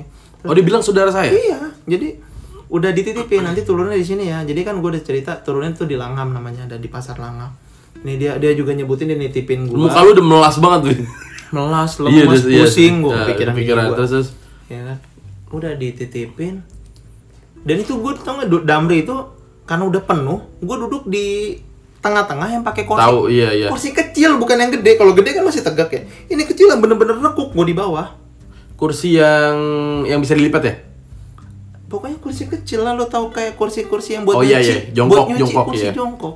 S2: Oh dia bilang saudara saya.
S1: Iya, jadi udah dititipin nanti turunnya di sini ya. Jadi kan gue udah cerita turunnya tuh di Langham namanya, ada di pasar Langham. Ini dia dia juga nyebutin dia nitipin gue.
S2: Muka lu udah melas banget tuh.
S1: melas,
S2: Iya,
S1: lemes,
S2: terus- iya,
S1: pusing gue
S2: nah,
S1: pikiran
S2: pikiran
S1: gua.
S2: terus terus.
S1: Ya kan. Udah dititipin. Dan itu gue tau gak Damri itu karena udah penuh, gue duduk di tengah-tengah yang pakai kursi.
S2: Tahu iya iya.
S1: Kursi kecil bukan yang gede. Kalau gede kan masih tegak ya. Ini kecil yang bener-bener rekuk gue di bawah.
S2: Kursi yang yang bisa dilipat ya?
S1: Pokoknya kursi kecil lah lo tahu kayak kursi-kursi yang buat
S2: Oh, iya,
S1: nyuci,
S2: iya. Jongkok,
S1: buat nyuci,
S2: jongkok,
S1: kursi
S2: iya.
S1: jongkok.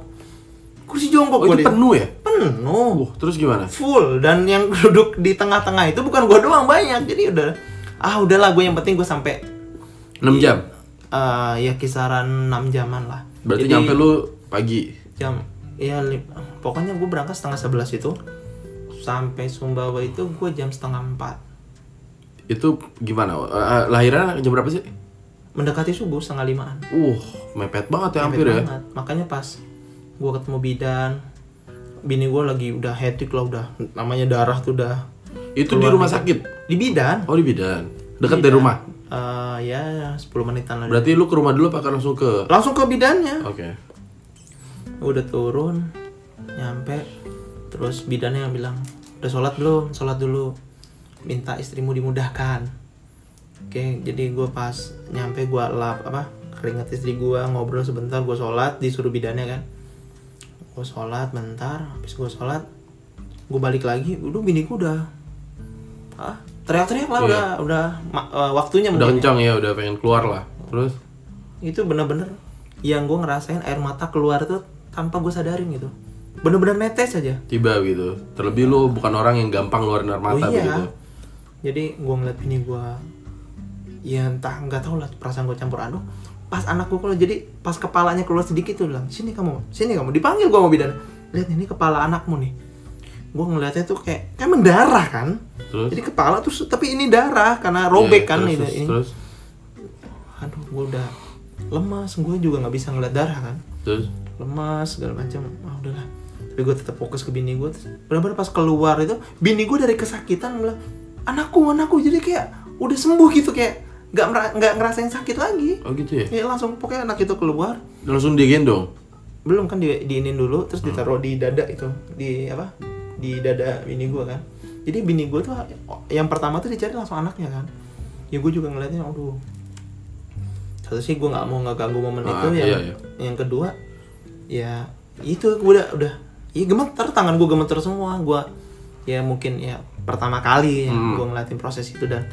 S1: Kursi jongkok
S2: Oh itu
S1: di-
S2: penuh ya?
S1: Penuh.
S2: Uh, terus gimana?
S1: Full dan yang duduk di tengah-tengah itu bukan gua doang banyak. Jadi udah ah udahlah gue yang penting gue sampai
S2: 6 jam.
S1: eh, ya kisaran 6 jaman lah.
S2: Berarti
S1: Jadi,
S2: nyampe lu pagi.
S1: jam ya pokoknya gue berangkat setengah 11 itu sampai Sumbawa itu gue jam setengah 4
S2: Itu gimana? Eh, lahiran jam berapa sih?
S1: mendekati subuh setengah limaan
S2: Uh, mepet banget ya
S1: Mepet
S2: hampir ya.
S1: banget. Makanya pas gue ketemu bidan, bini gue lagi udah hectic lah udah namanya darah tuh udah
S2: Itu di rumah
S1: dikit.
S2: sakit.
S1: di bidan.
S2: Oh di bidan. Dekat dari rumah.
S1: Eh, ya 10 menitan lah.
S2: Berarti lu ke rumah dulu apa kan langsung ke?
S1: Langsung ke bidannya.
S2: Oke.
S1: Udah turun, nyampe, terus bidannya yang bilang, udah sholat belum? Sholat dulu. Minta istrimu dimudahkan. Oke, jadi gue pas nyampe gue lap apa keringet istri gue ngobrol sebentar gue sholat disuruh bidannya kan gue sholat bentar habis gue sholat gue balik lagi udah bini gue udah ah teriak-teriak lah
S2: Iya.
S1: udah udah eh, waktunya
S2: Udah
S1: ya.
S2: kencang ya, udah pengen keluar lah. Terus
S1: itu bener-bener yang gue ngerasain air mata keluar tuh tanpa gue sadarin gitu. Bener-bener netes aja.
S2: Tiba gitu. Terlebih lu bukan orang yang gampang ngeluarin air mata
S1: oh iya.
S2: begitu.
S1: Jadi gue ngeliat ini gue ya entah nggak tahu lah perasaan gue campur aduk. Pas anak gue kalau jadi pas kepalanya keluar sedikit tuh bilang sini kamu sini kamu. Dipanggil gue mau bidan. Lihat ini kepala anakmu nih. Gue ngeliatnya tuh kayak kayak mendarah kan.
S2: Terus?
S1: Jadi kepala tuh tapi ini darah karena robek
S2: Iya,
S1: kan
S2: terus,
S1: ini,
S2: terus,
S1: ini.
S2: terus.
S1: Aduh gue udah lemas gue juga nggak bisa ngeliat darah kan?
S2: Terus?
S1: Lemas segala macam. Ah udahlah. Tapi gue tetap fokus ke bini gue benar-benar pas keluar itu bini gue dari kesakitan bilang anakku anakku. Jadi kayak udah sembuh gitu kayak nggak nggak ngerasain sakit lagi.
S2: Oh gitu ya?
S1: Ya langsung pokoknya anak itu keluar.
S2: Langsung digendong
S1: belum kan di diinin dulu terus ditaruh di dada itu di apa? Di dada bini gue kan. Jadi bini gue tuh yang pertama tuh dicari langsung anaknya kan. Ya gue juga ngeliatnya aduh satu sih gue nggak mau ngeganggu momen
S2: Ah,
S1: itu yang
S2: iya, iya.
S1: yang kedua ya itu gue udah udah ya gemeter tangan gue gemeter semua gue ya mungkin ya pertama kali ya
S2: Hmm.
S1: gue ngeliatin proses itu dan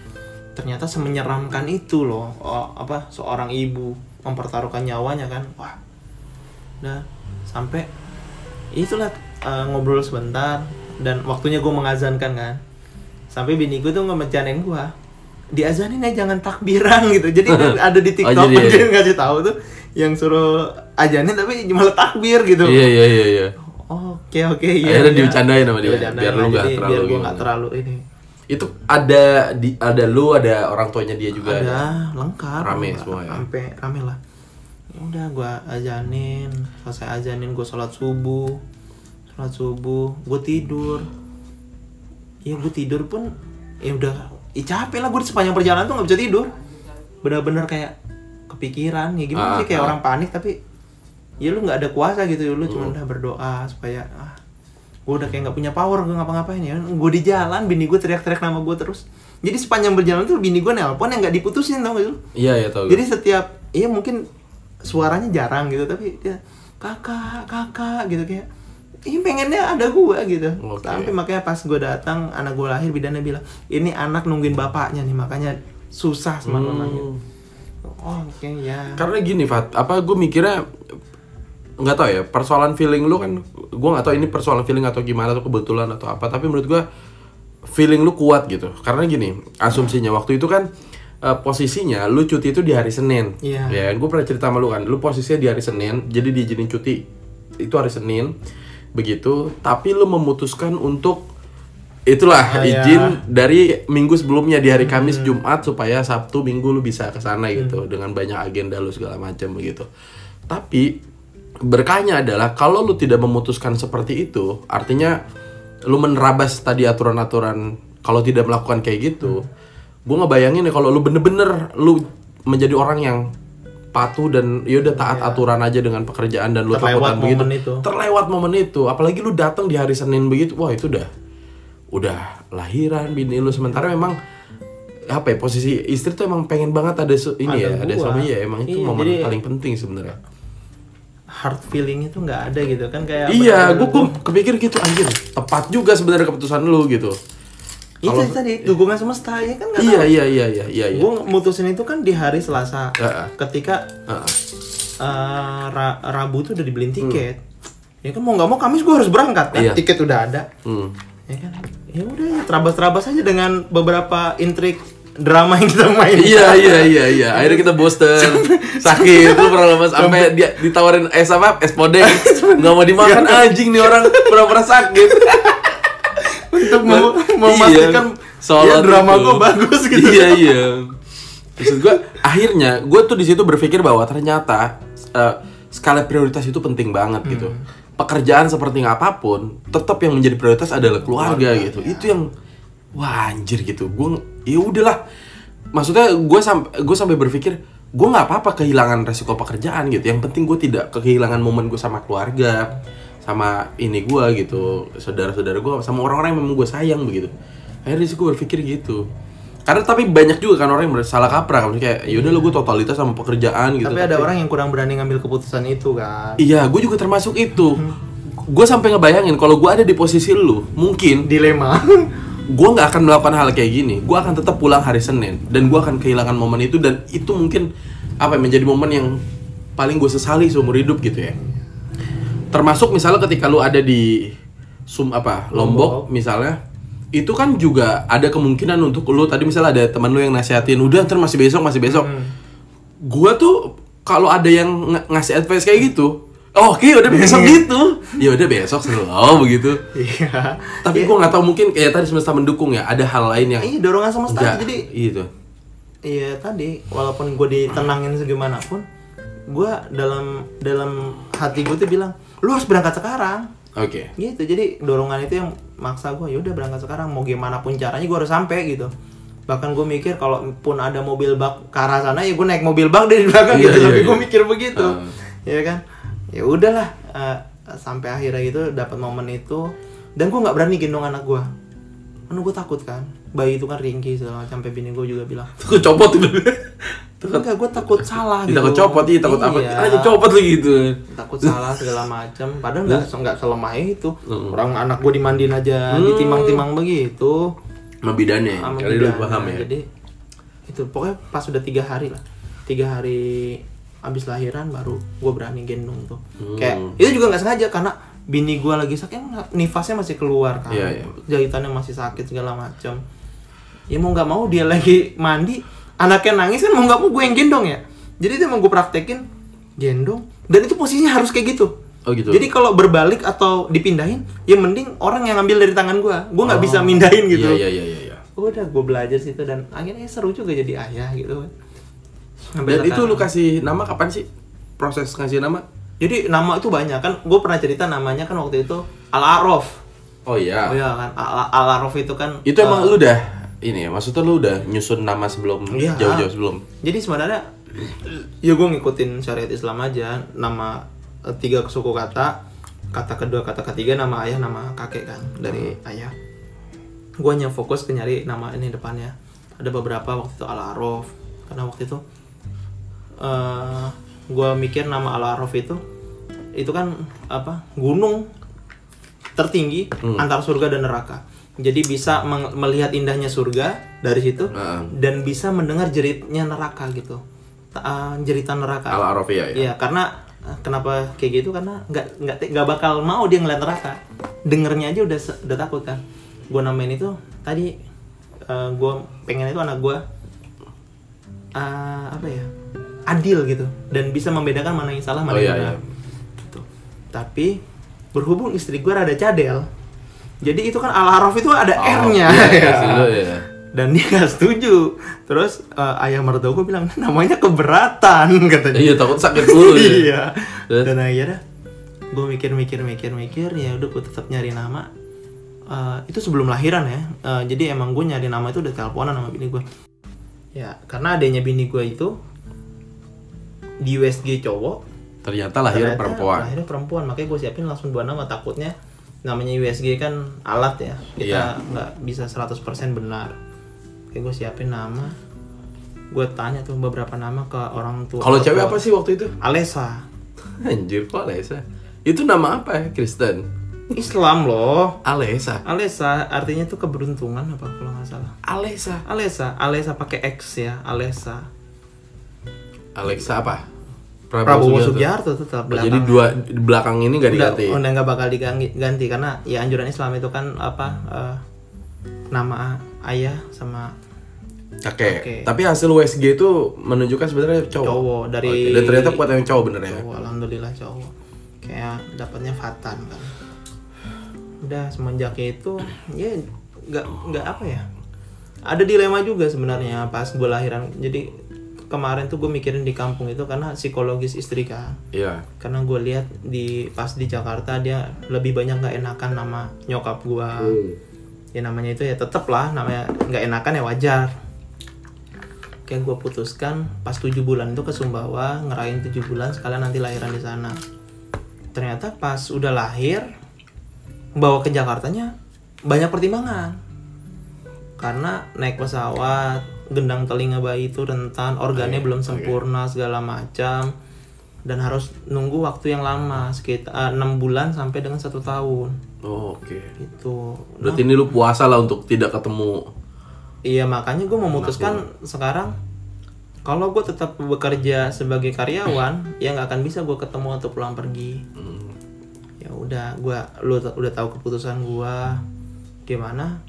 S1: ternyata semenyeramkan itu loh oh, apa seorang ibu mempertaruhkan nyawanya kan wah Nah, sampai itulah eh, ngobrol sebentar dan waktunya gue mengazankan kan. Sampai bini gue tuh ngemejanin gue. Diazanin ya jangan takbiran gitu. Jadi ada di TikTok
S2: Oh, jadi-
S1: dia ngasih tahu tuh yang suruh ajanin tapi malah takbir gitu.
S2: iya iya iya iya
S1: Oh, Oke oke iya.
S2: Akhirnya
S1: iya.
S2: dibecandain sama dia, biar lu
S1: jadi
S2: terlalu
S1: biar
S2: gimana.
S1: nggak terlalu ini.
S2: itu ada di ada lu ada orang tuanya dia juga
S1: ada lengkap
S2: Rame semua ya?
S1: sampai rame lah Ya udah gua ajanin selesai ajanin gue sholat subuh sholat subuh gue tidur ya gue tidur pun ya udah ya capek lah gue di sepanjang perjalanan tuh nggak bisa tidur. Bener-bener kayak kepikiran ya gimana
S2: Ah,
S1: sih kayak
S2: ah.
S1: orang panik tapi ya lu nggak ada kuasa gitu lu cuma
S2: Hmm.
S1: udah berdoa supaya ah, gue udah kayak nggak punya power gue ngapa-ngapain ya. Gue di jalan bini gue teriak-teriak nama gue terus. Jadi sepanjang berjalan tuh bini gue nelpon yang nggak diputusin tau gak lu?
S2: Iya iya tau
S1: jadi setiap iya mungkin suaranya jarang gitu tapi dia kakak kakak gitu kayak ini pengennya ada gua gitu
S2: Oke.
S1: sampai makanya pas gue datang anak gue lahir bidannya bilang ini anak nungguin bapaknya nih makanya susah sama
S2: Hmm.
S1: gitu oh oke ya
S2: karena gini Fat apa gue mikirnya nggak tahu ya persoalan feeling lu kan gue nggak tahu ini persoalan feeling atau gimana atau kebetulan atau apa tapi menurut gue feeling lu kuat gitu karena gini asumsinya waktu itu kan eh, posisinya lu cuti itu di hari Senin
S1: Iya.
S2: ya gue pernah cerita sama lu kan lu posisinya di hari Senin jadi diizinin cuti itu hari Senin begitu tapi lu memutuskan untuk itulah
S1: Ah, iya.
S2: izin dari minggu sebelumnya di hari Kamis Jumat supaya Sabtu Minggu lu bisa ke sana gitu dengan banyak agenda lu segala macam begitu. Tapi berkahnya adalah kalau lu tidak memutuskan seperti itu, artinya lu menerabas tadi aturan-aturan kalau tidak melakukan kayak gitu. Gue ngebayangin ya kalau lu bener-bener lu menjadi orang yang patuh dan ya udah taat aturan aja dengan pekerjaan dan lu
S1: Terlewat
S2: takutan begitu.
S1: momen itu.
S2: Terlewat momen itu, apalagi lu datang di hari Senin begitu. Wah, itu udah udah lahiran bini lu sementara memang apa ya posisi istri tuh emang pengen banget ada su- ini
S1: Ada
S2: ya ada suami ya emang itu
S1: Iya,
S2: momen
S1: jadi-
S2: paling penting sebenarnya
S1: heart feeling itu nggak ada gitu kan kayak
S2: iya
S1: bener-bener
S2: gue kepikir gitu anjir tepat juga sebenarnya keputusan lu gitu
S1: itu tadi dukungan semesta ya kan
S2: iya iya iya iya iya iya.
S1: Gue mutusin itu kan di hari Selasa
S2: Heeh.
S1: ketika
S2: Heeh.
S1: eh, Ra- Rabu tuh udah dibeliin tiket. Ya kan mau nggak mau Kamis gue harus berangkat kan?
S2: Hmm. Iya.
S1: tiket udah ada.
S2: Hmm.
S1: ya kan? Ya udah ya terabas-terabas aja dengan beberapa intrik drama yang kita main.
S2: Iya iya iya iya. Akhirnya kita bosen sakit lu pernah lemas sampai dia ditawarin es apa? Es podeng. Nggak mau dimakan anjing nih orang. Pura-pura sakit
S1: untuk mau
S2: Iya.
S1: memastikan
S2: Sholat
S1: ya, drama gue bagus gitu.
S2: Iya iya. Maksud gue akhirnya gue tuh di situ berpikir bahwa ternyata eh, skala prioritas itu penting banget gitu.
S1: Hmm.
S2: pekerjaan seperti apa pun tetap yang menjadi prioritas adalah keluarga, gitu. itu yang wah anjir gitu. Gue ya udahlah. Maksudnya gue sampai gue sampai berpikir gue nggak apa-apa kehilangan resiko pekerjaan gitu. Yang penting gue tidak kehilangan momen gue sama keluarga sama ini gue gitu saudara-saudara gue sama orang-orang yang memang gue sayang begitu. Akhirnya sih gue berpikir gitu. Karena tapi banyak juga kan orang yang salah kaprah kan kayak yaudah lo gue totalitas sama pekerjaan gitu.
S1: Tapi ada orang yang kurang berani ngambil keputusan itu kan.
S2: Iya gue juga termasuk itu. Gue sampai ngebayangin kalau gue ada di posisi lu mungkin
S1: dilema.
S2: gue nggak akan melakukan hal kayak gini. Gue akan tetap pulang hari Senin dan gue akan kehilangan momen itu dan itu mungkin apa ya, menjadi momen yang paling gue sesali seumur hidup gitu ya termasuk misalnya ketika lu ada di sum apa lombok, misalnya itu kan juga ada kemungkinan untuk lu tadi misalnya ada teman lu yang nasihatin udah ntar masih besok masih besok. Gua tuh kalau ada yang ng- ngasih advice kayak gitu oh, oke udah besok gitu. Ya udah besok selalu begitu.
S1: Iya.
S2: tapi gua nggak tahu mungkin kayak tadi semesta mendukung ya ada hal lain yang
S1: Iya dorongan semesta
S2: enggak
S1: jadi
S2: gitu.
S1: Iya tadi walaupun gue ditenangin segimanapun gue dalam dalam hati gue tuh bilang lu harus berangkat sekarang.
S2: Oke.
S1: Gitu. Jadi dorongan itu yang maksa gue yaudah berangkat sekarang. Mau gimana pun caranya gue harus sampai gitu. Bahkan gue mikir kalau pun ada mobil bak ke arah sana ya gue naik mobil bak dari belakang
S2: Iya,
S1: gitu.
S2: iya,
S1: tapi
S2: iya.
S1: gue mikir begitu.
S2: Ah.
S1: ya kan? Ya udahlah eh, sampai akhirnya gitu dapat momen itu. Dan gue nggak berani gendong anak gue karena gue takut kan. Bayi itu kan ringkih segala macam sampai bini gue juga bilang
S2: takut copot itu
S1: enggak gue takut salah gitu
S2: takut copot iya takut apa?
S1: Iya.
S2: aja copot lagi gitu.
S1: Takut salah segala macam padahal nggak nggak selemah itu.
S2: Hmm.
S1: orang anak gue dimandiin aja ditimang-timang begitu.
S2: Sama bidannya
S1: sama
S2: kali lu paham ya?
S1: Jadi itu pokoknya pas udah tiga hari lah. Tiga hari abis lahiran baru gue berani gendong tuh.
S2: Hmm.
S1: kayak itu juga nggak sengaja karena bini gue lagi sakit nifasnya masih keluar kan.
S2: Iya, iya.
S1: jahitannya masih sakit segala macam ya mau nggak mau dia lagi mandi anaknya nangis kan mau nggak mau gue yang gendong ya. Jadi itu emang gue praktekin gendong. Dan itu posisinya harus kayak gitu.
S2: Oh gitu.
S1: Jadi kalau berbalik atau dipindahin ya mending orang yang ngambil dari tangan gue gue nggak
S2: Oh.
S1: bisa mindahin gitu.
S2: Iya iya iya iya
S1: udah gue belajar situ dan akhirnya seru juga jadi ayah gitu. Sampai
S2: dan itu lu kasih nama kapan sih? Proses ngasih nama?
S1: Jadi nama itu banyak kan. Gue pernah cerita namanya kan waktu itu Al Arof
S2: oh iya.
S1: Oh iya kan. Al, Al Arof itu kan
S2: itu emang
S1: eh,
S2: lu udah ini ya maksudnya lu udah nyusun nama sebelum
S1: Iya.
S2: jauh-jauh sebelum?
S1: Jadi sebenarnya ya gue ngikutin syariat Islam aja nama eh, tiga suku kata kata kedua kata ketiga nama ayah nama kakek kan dari ayah. Gue hanya fokus ke nyari nama ini depannya. Ada beberapa waktu itu Al Arof karena waktu itu eh gue mikir nama Al Arof itu itu kan apa gunung tertinggi antar surga dan neraka jadi bisa melihat indahnya surga dari situ
S2: Heeh.
S1: dan bisa mendengar jeritnya neraka gitu Ta- eh, jeritan neraka
S2: al arafiyah ya
S1: Iya, karena eh, kenapa kayak gitu karena nggak nggak nggak bakal mau dia ngeliat neraka. Dengernya aja udah udah takut kan. Gue namain itu tadi gue pengen itu anak gue apa ya adil gitu dan bisa membedakan mana yang salah mana
S2: Oh,
S1: yang
S2: iya,
S1: benar. Gitu. Tapi berhubung istri gue rada cadel, jadi itu kan al araf itu ada r-nya.
S2: iya,
S1: ya.
S2: kasih lu ya.
S1: Dan dia nggak setuju. Terus eh, ayah mertua gue bilang namanya keberatan katanya
S2: iya takut sakit dulu ya.
S1: iya
S2: Terus?
S1: dan akhirnya gue mikir mikir mikir mikir ya udah gue tetap nyari nama Eh, itu sebelum lahiran ya Eh, jadi emang gue nyari nama itu udah teleponan sama bini gue ya karena adanya bini gue itu di USG cowok
S2: ternyata lahir
S1: ternyata
S2: perempuan
S1: lahirnya perempuan makanya gue siapin langsung dua nama takutnya namanya USG kan alat ya. Kita
S2: Iya.
S1: nggak bisa 100% benar. Kayak gue siapin nama. Gue tanya tuh beberapa nama ke orang tua
S2: kalau cewek apa sih waktu itu?
S1: Alesa.
S2: Anjir kok Alesa? Itu nama apa ya Kristen?
S1: Islam loh.
S2: Alesa.
S1: Alesa artinya tuh keberuntungan apa kalau nggak salah?
S2: Alesa.
S1: Alesa. Alesa pakai X ya Alesa.
S2: Alexa apa
S1: Prabowo Subiarto tetap
S2: Oh, jadi dua di belakang ini gak
S1: udah,
S2: diganti
S1: udah nggak bakal diganti ganti karena ya anjuran Islam itu kan apa eh, nama ayah sama
S2: Oke.
S1: Oke.
S2: Tapi hasil USG itu menunjukkan sebenarnya cowok.
S1: cowok dari
S2: Oke, Dan ternyata kuat yang cowok bener ya.
S1: cowok alhamdulillah cowok kayak dapatnya Fatan kan udah semenjak itu ya nggak nggak apa ya ada dilema juga sebenarnya pas gue lahiran jadi kemarin tuh gue mikirin di kampung itu karena psikologis istri kan.
S2: Iya.
S1: karena gue lihat di pas di Jakarta dia lebih banyak nggak enakan nama nyokap gue ya namanya itu ya tetep lah namanya nggak enakan ya wajar. Kayak gue putuskan pas tujuh bulan itu ke Sumbawa ngerayain tujuh bulan sekalian nanti lahiran di sana. Ternyata pas udah lahir bawa ke Jakartanya banyak pertimbangan. Karena naik pesawat gendang telinga bayi itu rentan organnya
S2: Oke,
S1: belum
S2: oke.
S1: sempurna segala macam dan harus nunggu waktu yang lama sekitar enam bulan sampai dengan satu tahun
S2: Oh, oke.
S1: itu
S2: Berarti ini lu puasa lah untuk tidak ketemu.
S1: Iya makanya gue memutuskan sekarang kalau gue tetap bekerja sebagai karyawan ya nggak akan bisa gue ketemu atau pulang pergi
S2: Hmm.
S1: ya udah gue lu udah tahu keputusan gue gimana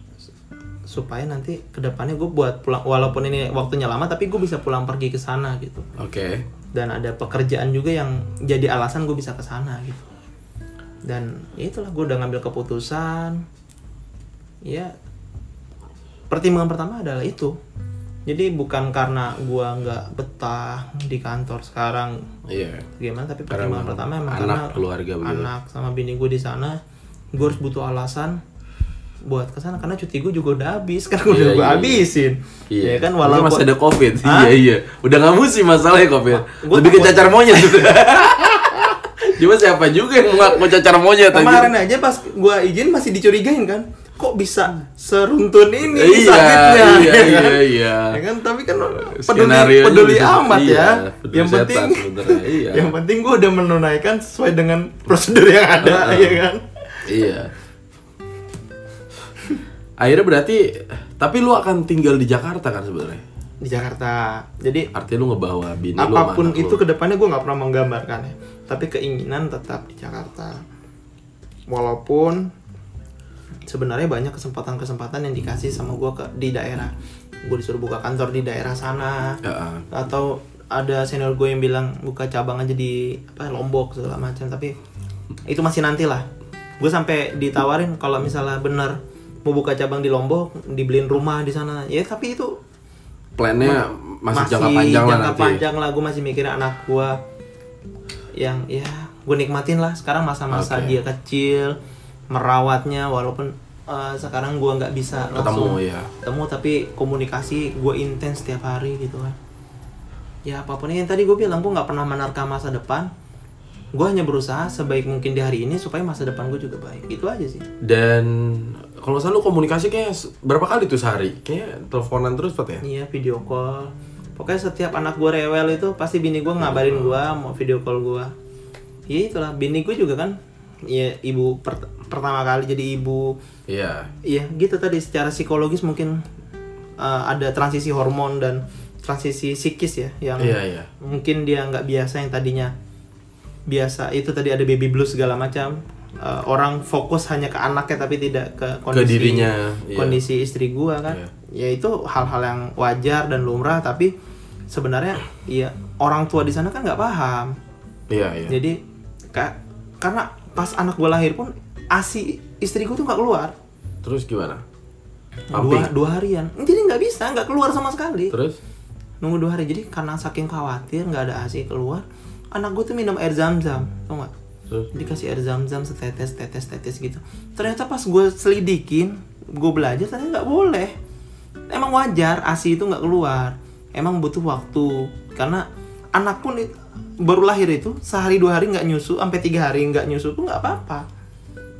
S1: supaya nanti ke depannya gue buat pulang walaupun ini waktunya lama tapi gue bisa pulang pergi ke sana gitu
S2: Oke.
S1: dan ada pekerjaan juga yang jadi alasan gue bisa ke sana gitu dan ya itulah gue udah ngambil keputusan ya pertimbangan pertama adalah itu jadi bukan karena gue nggak betah di kantor sekarang
S2: Iya.
S1: gimana tapi pertimbangan pertama emang
S2: anak,
S1: karena
S2: keluarga begitu.
S1: anak sama bini gue di sana gue harus butuh alasan buat ke sana karena cuti gue juga udah habis kan udah
S2: Iya,
S1: gue
S2: iya.
S1: habisin
S2: Iya.
S1: ya kan walaupun
S2: masih ada covid.
S1: Hah?
S2: Iya iya. Udah nggak musim masalahnya covid.
S1: Gua
S2: Lebih ke cacar monyet. Cuma siapa juga yang ngaku cacar monyet
S1: kemarin aja pas gue izin masih dicurigain kan kok bisa seruntun ini
S2: Iya,
S1: sakitnya
S2: iya,
S1: ya kan?
S2: iya, iya.
S1: Ya kan tapi kan peduli
S2: Skenario-nya
S1: peduli
S2: bisa-
S1: amat
S2: iya,
S1: ya
S2: peduli
S1: yang
S2: setan
S1: penting
S2: iya.
S1: yang penting gue udah menunaikan sesuai dengan prosedur yang ada ya kan
S2: Iya. Akhirnya berarti tapi lu akan tinggal di Jakarta kan sebenarnya?
S1: di Jakarta. Jadi
S2: Artinya lu ngebawa bini lu apa
S1: pun
S2: anak
S1: itu
S2: lu.
S1: ke depannya gue nggak pernah menggambarkan ya. Tapi keinginan tetap di Jakarta. Walaupun sebenarnya banyak kesempatan-kesempatan yang dikasih sama gue ke di daerah. Gue disuruh buka kantor di daerah sana.
S2: Ya,
S1: atau ada senior gue yang bilang buka cabang aja di apa Lombok segala macam. Tapi itu masih nanti lah. Gue sampai ditawarin kalau misalnya benar mau buka cabang di Lombok dibeliin rumah di sana. Ya tapi itu
S2: plannya masih, jangka panjang lah
S1: jangka
S2: nanti.
S1: panjang lah. Gue masih mikirin anak gue yang ya gue nikmatin lah. Sekarang masa-masa
S2: Oke.
S1: dia kecil merawatnya walaupun eh, sekarang gue nggak bisa
S2: Ketemu
S1: langsung
S2: ya.
S1: ketemu tapi komunikasi gue intens setiap hari gitu kan. Ya apa pun. Yang tadi gue bilang gue nggak pernah menerka masa depan. Gue hanya berusaha sebaik mungkin di hari ini supaya masa depan gue juga baik. Itu aja sih.
S2: Dan kalau selalu komunikasi kayak berapa kali tuh sehari? Kayak teleponan terus Pat ya?
S1: Iya video call. Pokoknya setiap anak gue rewel itu pasti bini gue ngabarin gue mau video call gue. Iya itulah bini gue juga kan. Iya ibu per- pertama kali jadi ibu.
S2: Iya.
S1: Iya gitu tadi secara psikologis mungkin uh, ada transisi hormon dan transisi psikis ya yang
S2: Iya, iya.
S1: mungkin dia nggak biasa yang tadinya biasa itu tadi ada baby blues segala macam Uh, orang fokus hanya ke anaknya tapi tidak ke kondisi
S2: dirinya, iya.
S1: kondisi istri gua kan
S2: Iya.
S1: ya itu hal-hal yang wajar dan lumrah tapi sebenarnya ya orang tua di sana kan nggak paham
S2: Iya, iya.
S1: jadi ka- karena pas anak gua lahir pun asi istriku tuh nggak keluar
S2: Terus gimana?
S1: dua, dua harian jadi nggak bisa nggak keluar sama sekali
S2: Terus?
S1: nunggu dua hari jadi karena saking khawatir nggak ada asi keluar anak gue tuh minum air zam-zam tau nggak
S2: Terus?
S1: dikasih air zam-zam setetes tetes tetes gitu. Ternyata pas gue selidikin gue belajar ternyata nggak boleh. Emang wajar asi itu nggak keluar. Emang butuh waktu. Karena anak pun baru lahir itu sehari dua hari nggak nyusu sampai tiga hari nggak nyusu tuh nggak apa-apa.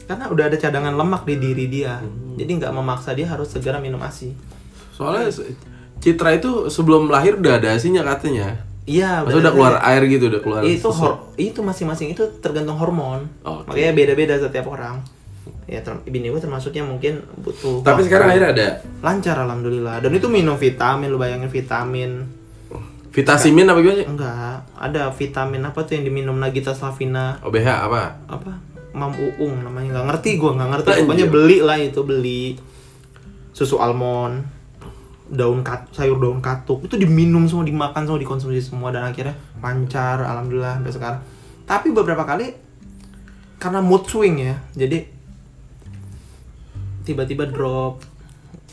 S1: Karena udah ada cadangan lemak di diri dia. Jadi nggak memaksa dia harus segera minum asi
S2: Soalnya Citra itu sebelum lahir udah ada asinya katanya.
S1: Iya
S2: Maksudnya udah keluar air gitu, udah keluar.
S1: itu hor itu masing-masing itu tergantung hormon.
S2: Oke.
S1: makanya beda-beda setiap orang. Ya bini gue termasuknya mungkin butuh
S2: Tapi sekarang akhirnya ada?
S1: Lancar alhamdulillah. Dan itu minum vitamin lu bayangin vitamin.
S2: Vitasimin apa gimana?
S1: Enggak ada vitamin apa tuh yang diminum? Nagita Slavina
S2: OBH apa?
S1: apa? Mam Uung namanya. Nggak ngerti gue nggak ngerti. Pokoknya beli lah itu beli. Susu almond daun kat, sayur daun katuk. Itu diminum semua dimakan semua dikonsumsi semua dan akhirnya lancar alhamdulillah sampai sekarang. Tapi beberapa kali karena mood swing ya jadi tiba-tiba drop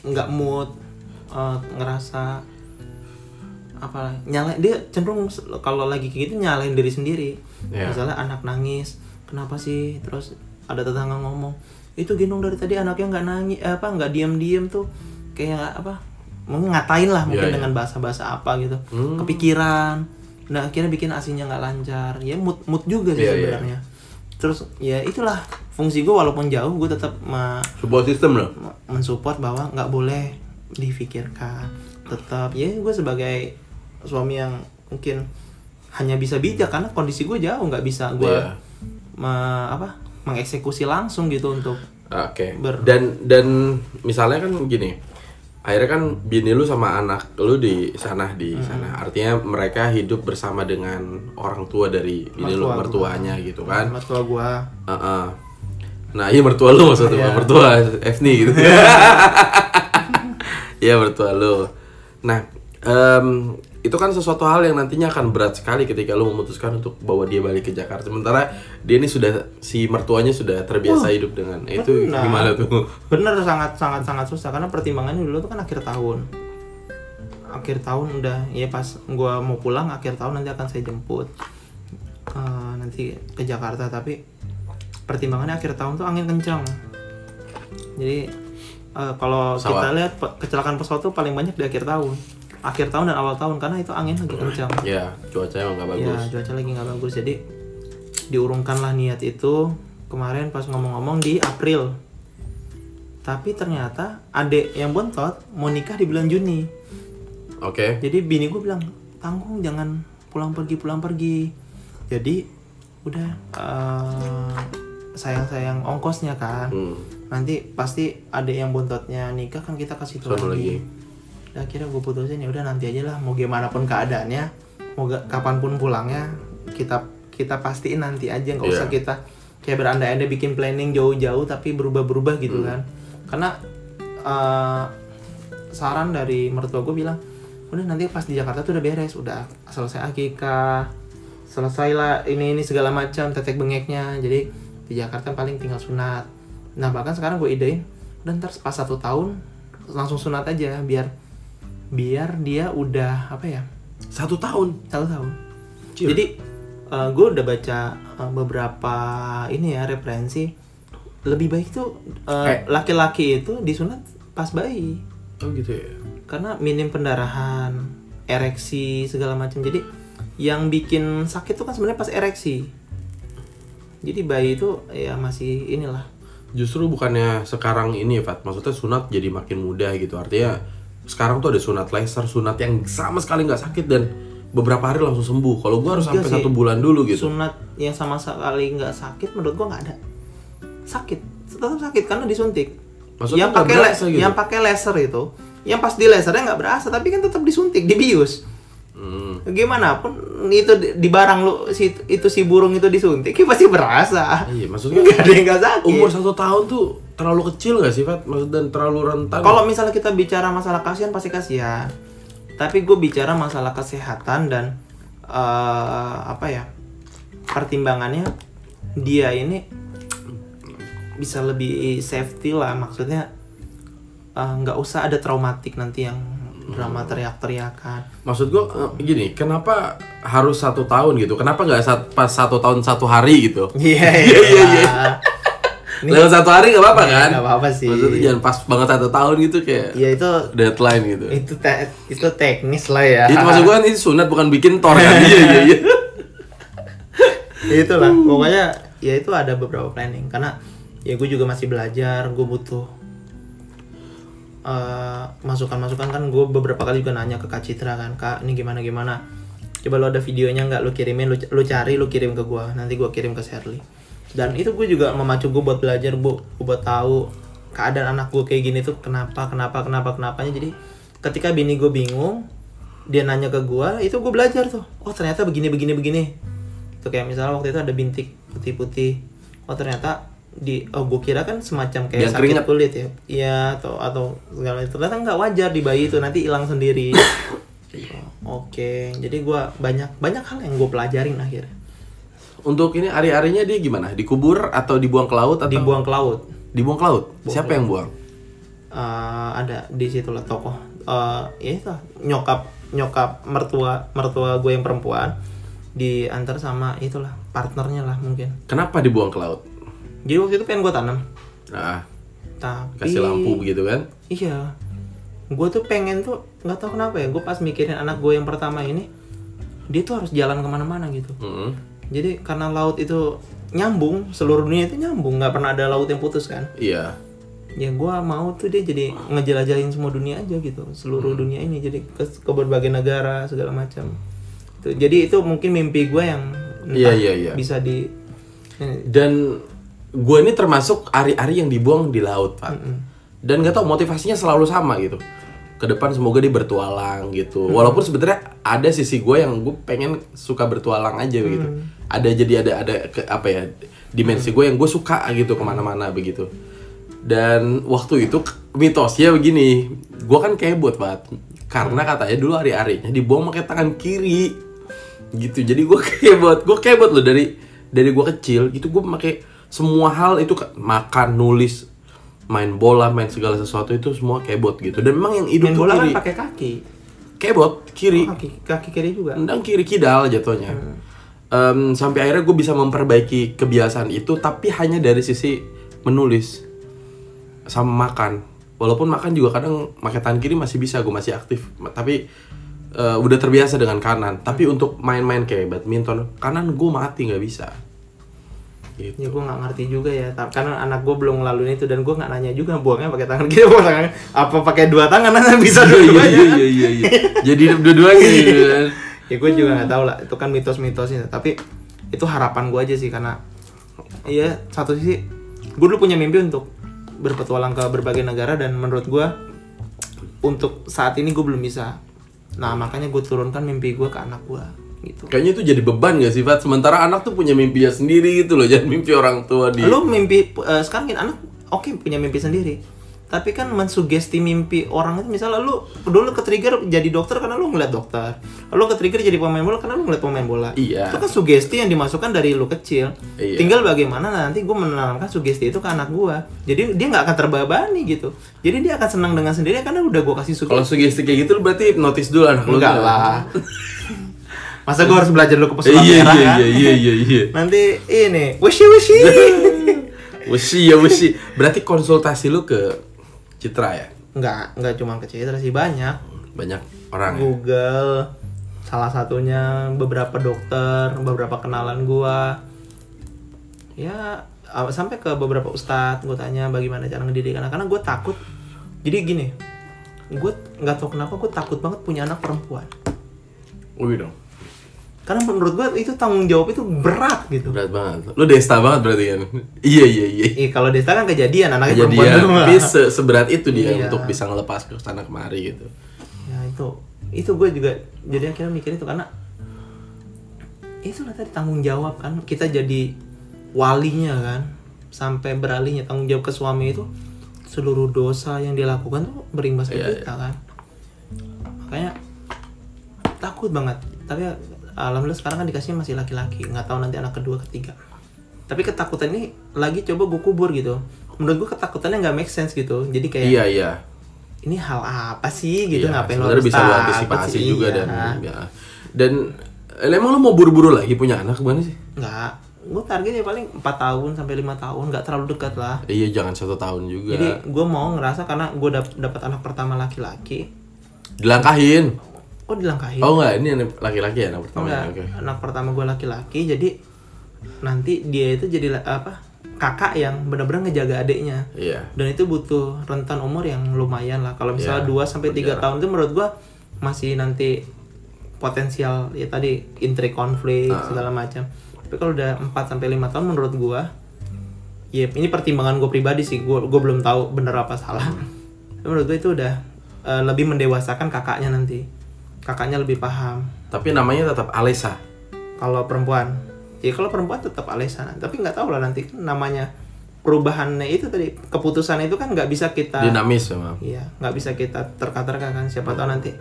S1: nggak mood eh, ngerasa apa nyala dia cenderung kalau lagi kayak gitu nyalain diri sendiri.
S2: Iya.
S1: misalnya anak nangis kenapa sih? Terus ada tetangga ngomong itu gendong dari tadi anaknya nggak nangis eh, apa nggak diam-diam tuh. Kayak apa ngatain lah mungkin
S2: Iya, iya.
S1: dengan bahasa-bahasa apa gitu
S2: Hmm.
S1: kepikiran nah akhirnya bikin asinya nggak lancar ya mood mood juga sih
S2: Iya, iya.
S1: sebenarnya terus ya itulah fungsi gue walaupun jauh gue tetap
S2: Sebuah sistem loh.
S1: me- mensupport bahwa nggak boleh difikirkan tetap ya gue sebagai suami yang mungkin hanya bisa bijak karena kondisi gue jauh nggak bisa gue
S2: Iya.
S1: me- apa mengeksekusi langsung gitu untuk
S2: Oke.
S1: Ber-
S2: Dan dan misalnya kan gini. Akhirnya kan bini lu sama anak lu di sana di
S1: Hmm.
S2: sana artinya mereka hidup bersama dengan orang tua dari bini lu
S1: Mertua gua.
S2: mertuanya gitu kan
S1: mertua gua
S2: Heeh. nah iya mertua lu maksudnya
S1: Iya.
S2: bukan mertua Efni gitu iya mertua lu nah em, itu kan sesuatu hal yang nantinya akan berat sekali ketika lu memutuskan untuk bawa dia balik ke Jakarta. Sementara dia ini sudah si mertuanya sudah terbiasa hidup dengan itu
S1: benar.
S2: gimana tuh?
S1: Bener sangat sangat sangat susah. Karena pertimbangannya dulu tuh kan akhir tahun. Akhir tahun udah ya pas gua mau pulang akhir tahun nanti akan saya jemput eh, nanti ke Jakarta. Tapi pertimbangannya akhir tahun tuh angin kencang. Jadi eh, kalau kita lihat kecelakaan pesawat tuh paling banyak di akhir tahun akhir tahun dan awal tahun karena itu angin lagi kencang
S2: ya cuacanya emang gak bagus
S1: Ya, cuaca lagi nggak bagus. Jadi diurungkanlah niat itu kemarin pas ngomong-ngomong di April. Tapi ternyata adek yang bontot mau nikah di bulan Juni.
S2: oke
S1: Jadi bini gue bilang, tanggung jangan pulang pergi pulang pergi. Jadi udah eh, sayang-sayang ongkosnya kan.
S2: Hmm.
S1: Nanti pasti adek yang bontotnya nikah kan kita kasih
S2: Sono
S1: lagi.
S2: lagi.
S1: Udah akhirnya gue putusin ya udah nanti aja lah mau gimana pun keadaannya mau ga- kapan pun pulangnya kita kita pastiin nanti aja nggak usah
S2: Iya.
S1: kita kayak berandai-andai bikin planning jauh-jauh tapi berubah-berubah
S2: Hmm.
S1: gitu kan karena eh, saran dari mertua gue bilang udah nanti pas di Jakarta tuh udah beres udah selesai akikah selesai lah ini ini segala macam tetek bengeknya jadi di Jakarta paling tinggal sunat nah bahkan sekarang gue idein udah ntar pas satu tahun langsung sunat aja biar biar dia udah apa ya?
S2: Satu tahun.
S1: Satu tahun.
S2: Cil.
S1: jadi gue udah baca eh, beberapa ini ya referensi. Lebih baik tuh
S2: Eh.
S1: eh, laki-laki itu disunat pas bayi.
S2: Oh gitu ya?
S1: Karena minim pendarahan ereksi segala macam. Jadi yang bikin sakit tuh kan sebenarnya pas ereksi. Jadi bayi itu ya masih inilah.
S2: Justru bukannya sekarang ini ya, Fat. Maksudnya sunat jadi makin mudah gitu. Artinya sekarang tuh ada sunat laser, sunat yang sama sekali nggak sakit dan beberapa hari langsung sembuh. Kalau gua harus sampai
S1: sih.
S2: satu bulan dulu gitu.
S1: sunat yang sama sekali nggak sakit menurut gua nggak ada sakit tetap sakit karena disuntik
S2: Maksudnya
S1: yang pakai
S2: berasa
S1: le-
S2: gitu?
S1: yang pakai laser itu yang pas di lasernya nggak berasa tapi kan tetap disuntik dibius
S2: Hmm.
S1: gimana pun itu di, di barang lu si itu si burung itu disuntik ya pasti berasa
S2: Iya, maksudnya
S1: nggak ada yang nggak sakit
S2: umur satu tahun tuh terlalu kecil gak sih, Fat? Maksud dan terlalu rentan.
S1: kalau misalnya kita bicara masalah kasihan pasti kasihan tapi gue bicara masalah kesehatan dan eh, apa ya pertimbangannya dia ini bisa lebih safety lah maksudnya eh, nggak usah ada traumatik nanti yang drama teriak-teriakan
S2: Maksud gua eh, gini, kenapa harus satu tahun gitu? Kenapa nggak pas satu tahun satu hari gitu?
S1: iya
S2: iya, iya.
S1: Ini-
S2: Lewat satu hari nggak apa-apa kan?
S1: nggak apa-apa sih.
S2: Maksudnya jangan pas banget satu tahun gitu kayak
S1: ya itu
S2: deadline gitu.
S1: itu te- itu teknis lah ya.
S2: Itu maksud gua kan itu sunat bukan bikin tor kan? Iya iya iya.
S1: itulah pokoknya ya itu ada beberapa planning. Karena ya gue juga masih belajar gue butuh eh, masukan-masukan. Kan gue beberapa kali juga nanya ke kak Citra kan kak ini gimana gimana? Coba lo ada videonya nggak lo kirimin lo, lo cari lo kirim ke gue nanti gue kirim ke Sherly dan itu gue juga memacu gue buat belajar bu. Gue buat tahu keadaan anak gue kayak gini tuh kenapa kenapa kenapa kenapanya. Jadi ketika bini gue bingung dia nanya ke gue itu gue belajar tuh. Oh ternyata begini begini begini. Itu kayak misalnya waktu itu ada bintik putih-putih. Oh ternyata di oh gue kira kan semacam kayak
S2: Yang
S1: sakit
S2: keringat.
S1: kulit ya. Iya atau atau segala itu. Ternyata nggak wajar di bayi itu. Nanti hilang sendiri. Oke jadi gue banyak banyak hal yang gue pelajarin akhirnya
S2: Untuk ini ari-arinya dia gimana? Dikubur atau dibuang ke laut atau
S1: dibuang ke laut
S2: dibuang ke laut? Siapa yang buang?
S1: Eh, ada di situ lah tokoh Eh, ya itu nyokap nyokap mertua mertua gue yang perempuan diantar sama itulah partnernya lah mungkin
S2: Kenapa dibuang ke laut?
S1: jadi waktu itu pengen gue tanam
S2: Nah,
S1: tapi
S2: kasih lampu begitu kan?
S1: iya gue tuh pengen tuh nggak tahu kenapa ya gue pas mikirin anak gue yang pertama ini dia tuh harus jalan ke mana-mana gitu
S2: Mm-mm.
S1: Jadi karena laut itu nyambung seluruh dunia itu nyambung nggak pernah ada laut yang putus kan
S2: Iya.
S1: ya gue mau tuh dia jadi ngejelajahin semua dunia aja gitu seluruh
S2: Hmm.
S1: dunia ini jadi ke, ke berbagai negara segala macam jadi itu mungkin mimpi gue yang
S2: Iya,
S1: entah
S2: iya, iya.
S1: bisa di eh,
S2: Dan gue ini termasuk ari-ari yang dibuang di laut, Pak. Dan gak tau motivasinya selalu sama gitu. Ke depan semoga dia bertualang gitu. Walaupun sebenarnya ada sisi gue yang gue pengen suka bertualang aja gitu ada jadi ada ada ke, apa ya dimensi gue yang gue suka gitu ke mana-mana begitu. Dan waktu itu mitosnya begini gue kan kebot banget karena katanya dulu hari-harinya dibuang pakai tangan kiri. Gitu. Jadi gue kebot gue kebot loh dari dari gue kecil. Gitu gue pakai semua hal itu ka- makan nulis main bola main segala sesuatu itu semua kebot gitu. Dan memang yang hidup
S1: Main bola kan
S2: kiri.
S1: pakai kaki.
S2: kebot kiri.
S1: Oh, kaki, kaki kiri juga.
S2: tendang kiri kidal jatuhnya. Em, sampai akhirnya gue bisa memperbaiki kebiasaan itu tapi hanya dari sisi menulis sama makan. Walaupun makan juga kadang pakai tangan kiri masih bisa gue masih aktif. Tapi eh, udah terbiasa dengan kanan. Tapi untuk main-main kayak badminton kanan gue mati nggak bisa gitu
S1: Ya gue nggak ngerti juga ya, karena anak gue belum ngelaluin itu dan gue nggak nanya juga buangnya pakai tangan kiri apa tangan apa pakai dua tangan aja bisa
S2: iya
S1: dua-duanya.
S2: iya iya iya iya jadi dua-duanya gitu kan
S1: ya gue juga nggak tahu lah, itu kan mitos-mitosnya. Tapi itu harapan gue aja sih karena iya satu sisi gue dulu punya mimpi untuk berpetualang ke berbagai negara dan menurut gue untuk saat ini gue belum bisa. Nah makanya gue turunkan mimpi gue ke anak gue gitu.
S2: kayaknya itu jadi beban gak sih Fat? sementara anak tuh punya mimpinya sendiri gitu loh jangan mimpi orang tua dia
S1: Lu mimpi eh, sekarang kan anak oke punya mimpi sendiri. Tapi kan mensugesti mimpi orang itu misalnya lu dulu ke trigger jadi dokter karena lu ngeliat dokter. Lu ke trigger jadi pemain bola karena lu ngeliat pemain bola.
S2: Iya.
S1: Itu kan sugesti yang dimasukkan dari lu kecil.
S2: Iya.
S1: Tinggal bagaimana nanti gue menanamkan sugesti itu ke anak gua. Jadi dia nggak akan terbebani gitu. Jadi dia akan senang dengan sendiri karena udah gua kasih
S2: Kalau
S1: sugesti.
S2: sugesti kayak gitu lu berarti notice dulu anak lu.
S1: Enggak
S2: tuh.
S1: lah. Masa gua harus belajar lu ke pesulap
S2: Iya
S1: merah
S2: iya
S1: kan?
S2: iya iya iya iya.
S1: Nanti ini, wishi wishi.
S2: Wesi ya wesi. Berarti konsultasi lu ke Citra ya?
S1: Enggak, enggak cuma ke Citra sih banyak.
S2: Banyak orang ya?
S1: Google salah satunya beberapa dokter beberapa kenalan gua ya sampai ke beberapa ustadz gue tanya bagaimana cara ngedidik anak karena gue takut jadi gini gue nggak tahu kenapa gue takut banget punya anak perempuan
S2: Wih dong.
S1: Karena menurut gue itu tanggung jawab itu berat gitu
S2: Berat banget. Lu desta banget berarti kan? iya iya iya.
S1: Ih, kalau Desta kan kejadian anaknya perempuan
S2: Kejadian, tapi se- seberat itu dia
S1: Iya.
S2: untuk bisa ngelepas ke sana kemari gitu.
S1: ya itu itu gue juga jadi akhirnya mikir itu karena itu lah tadi tanggung jawab kan kita jadi walinya kan sampai beralihnya tanggung jawab ke suami itu seluruh dosa yang dia lakukan tuh berimbas ke
S2: Iya,
S1: kita kan makanya takut banget tapi alhamdulillah sekarang kan dikasihnya masih laki-laki nggak tahu nanti anak kedua ketiga tapi ketakutan ini lagi coba gue kubur gitu menurut gue ketakutannya nggak make sense gitu jadi kayak
S2: Iya iya.
S1: ini hal apa sih gitu
S2: Iya,
S1: ngapain lo harus
S2: bisa
S1: takut
S2: antisipasi
S1: sih?
S2: juga
S1: Iya.
S2: dan ya. Dan eh, emang lu mau buru-buru lagi punya anak gimana sih?
S1: nggak gue targetnya paling 4 tahun sampai lima tahun nggak terlalu dekat lah
S2: Iya jangan satu tahun juga.
S1: jadi gue mau ngerasa karena gue dap- dapat anak pertama laki-laki
S2: Dilangkahin.
S1: Kok dilangkahin.
S2: Oh enggak, ini laki-laki ya anak pertama.
S1: Enggak,
S2: Oke.
S1: anak pertama gue laki-laki jadi nanti dia itu jadi apa kakak yang benar-benar ngejaga adiknya.
S2: Iya.
S1: dan itu butuh rentan umur yang lumayan lah. Kalau misalnya
S2: Iya,
S1: 2 sampai tiga tahun itu menurut gua masih nanti potensial ya tadi intrik konflik
S2: Ah.
S1: segala macam. Tapi kalau udah 4 sampai lima tahun menurut gua ya ini pertimbangan gue pribadi sih. Gua gua belum tahu bener apa salah. Tapi menurut gue itu udah eh, lebih mendewasakan kakaknya nanti kakaknya lebih paham
S2: Tapi namanya tetap Alesa.
S1: kalau perempuan ya kalau perempuan tetap Alesa tapi nggak tahu lah nanti kan namanya perubahannya itu tadi keputusan itu kan nggak bisa kita
S2: Dinamis memang.
S1: Iya, nggak bisa kita terka-terka kan. Siapa tahu nanti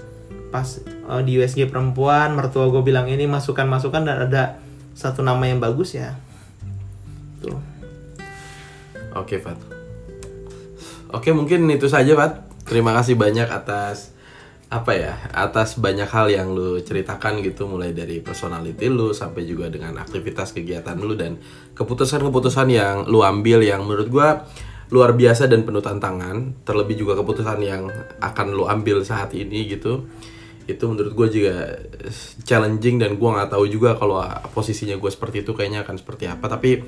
S1: pas eh, di USG perempuan, mertua gue bilang ini masukan-masukan dan ada satu nama yang bagus ya. Tuh.
S2: Oke, Fat. Oke, mungkin itu saja, Fat. Terima kasih banyak atas apa ya? Atas banyak hal yang lu ceritakan gitu mulai dari personality lu sampai juga dengan aktivitas kegiatan lu dan keputusan-keputusan yang lu ambil yang menurut gua luar biasa dan penuh tantangan, terlebih juga keputusan yang akan lu ambil saat ini gitu. Itu menurut gue juga challenging dan gua nggak tahu juga kalau posisinya gue seperti itu kayaknya akan seperti apa. Tapi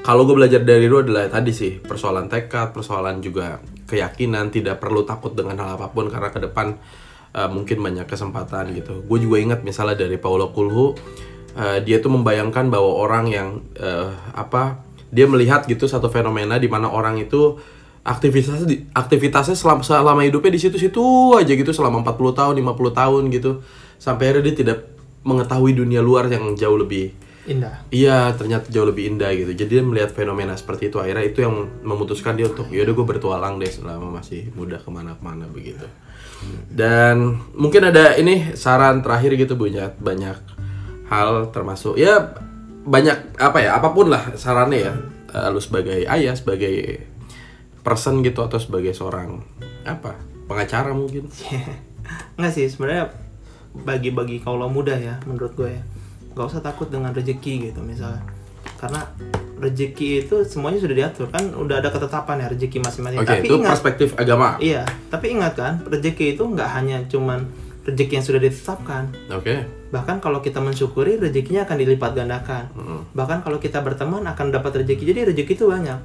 S2: kalau gue belajar dari lu adalah tadi sih persoalan tekad, persoalan juga keyakinan, tidak perlu takut dengan hal apa pun karena ke depan uh, mungkin banyak kesempatan gitu. Gue juga ingat misalnya dari Paulo Coelho, uh, dia tuh membayangkan bahwa orang yang uh, apa dia melihat gitu satu fenomena di mana orang itu aktivitasnya aktivitasnya selama selama hidupnya di situ-situ aja gitu selama 40 tahun, 50 tahun gitu. Sampai akhirnya dia tidak mengetahui dunia luar yang jauh lebih
S1: Indah.
S2: Iya, ternyata jauh lebih indah gitu. Jadi dia melihat fenomena seperti itu akhirnya itu yang memutuskan dia untuk yaudah gue bertualang deh selama masih muda ke mana-kemana begitu. Dan mungkin ada ini saran terakhir gitu punya banyak hal termasuk ya banyak apa ya apa pun lah sarannya ya. Eh, lu sebagai ayah, sebagai person gitu atau sebagai seorang apa pengacara mungkin.
S1: Enggak sih sebenarnya bagi-bagi kaulah muda ya menurut gue ya nggak usah takut dengan rezeki gitu misalnya karena rezeki itu semuanya sudah diatur kan? Udah ada ketetapan ya rezeki masing-masing.
S2: Oke,
S1: tapi
S2: itu
S1: ingat
S2: perspektif agama.
S1: iya tapi ingat kan rezeki itu nggak hanya cuman rezeki yang sudah ditetapkan.
S2: Oke.
S1: bahkan kalau kita mensyukuri rezekinya akan dilipat gandakan. Bahkan kalau kita berteman akan dapat rezeki. Jadi rezeki itu banyak.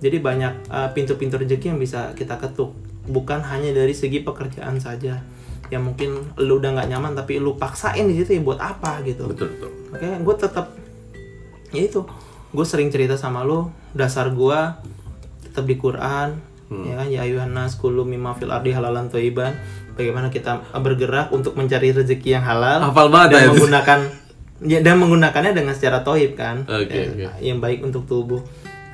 S1: Jadi banyak uh, pintu-pintu rezeki yang bisa kita ketuk. Bukan hanya dari segi pekerjaan saja. Yang mungkin lu udah nggak nyaman tapi lu paksain di situ ya buat apa gitu.
S2: Betul betul.
S1: Oke, gue tetap ya itu. Gue sering cerita sama lo, dasar gue tetap di Quran, ya kan ya ayuhan nas kullu mimma fil ardi halalan thayyiban. Bagaimana kita bergerak untuk mencari rezeki yang halal
S2: Hafal banget
S1: dan
S2: ya.
S1: menggunakan ya, dan menggunakannya dengan secara tohib kan.
S2: Oke,
S1: Ya, Yang baik untuk tubuh.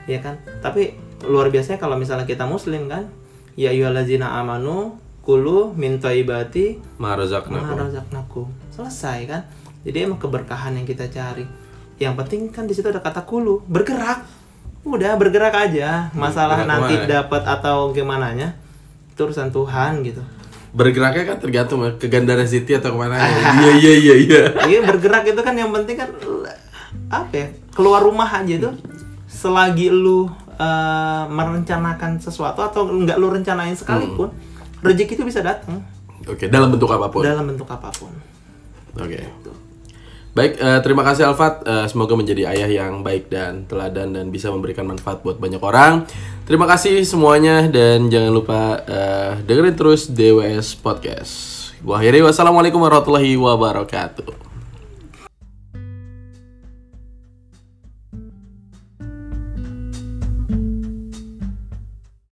S1: Ya kan? Tapi luar biasanya kalau misalnya kita muslim kan, ya ayyuhallazina amanu kulu min thayyibati
S2: Marazakna.
S1: Maharazaknakum. Selesai kan? Jadi emang keberkahan yang kita cari. Yang penting kan di situ ada kata kulu, bergerak. Udah bergerak aja. Masalah
S2: bergerak
S1: nanti
S2: ke mana?
S1: dapat atau gimana nya itu urusan Tuhan gitu.
S2: Bergeraknya kan tergantung ya, ke Gandara City atau ke mana ya. Iya iya iya iya.
S1: Iya bergerak itu kan yang penting kan apa ya? Keluar rumah aja tuh selagi lu eh, merencanakan sesuatu atau nggak lu rencanain sekalipun, rezeki itu bisa datang
S2: Oke, dalam bentuk apa pun.
S1: dalam bentuk apa pun.
S2: Oke. Baik, eh, terima kasih Alfat. Eh, semoga menjadi ayah yang baik dan teladan dan bisa memberikan manfaat buat banyak orang. Terima kasih semuanya dan jangan lupa eh, dengerin terus DWS Podcast. Gua wassalamualaikum warahmatullahi wabarakatuh.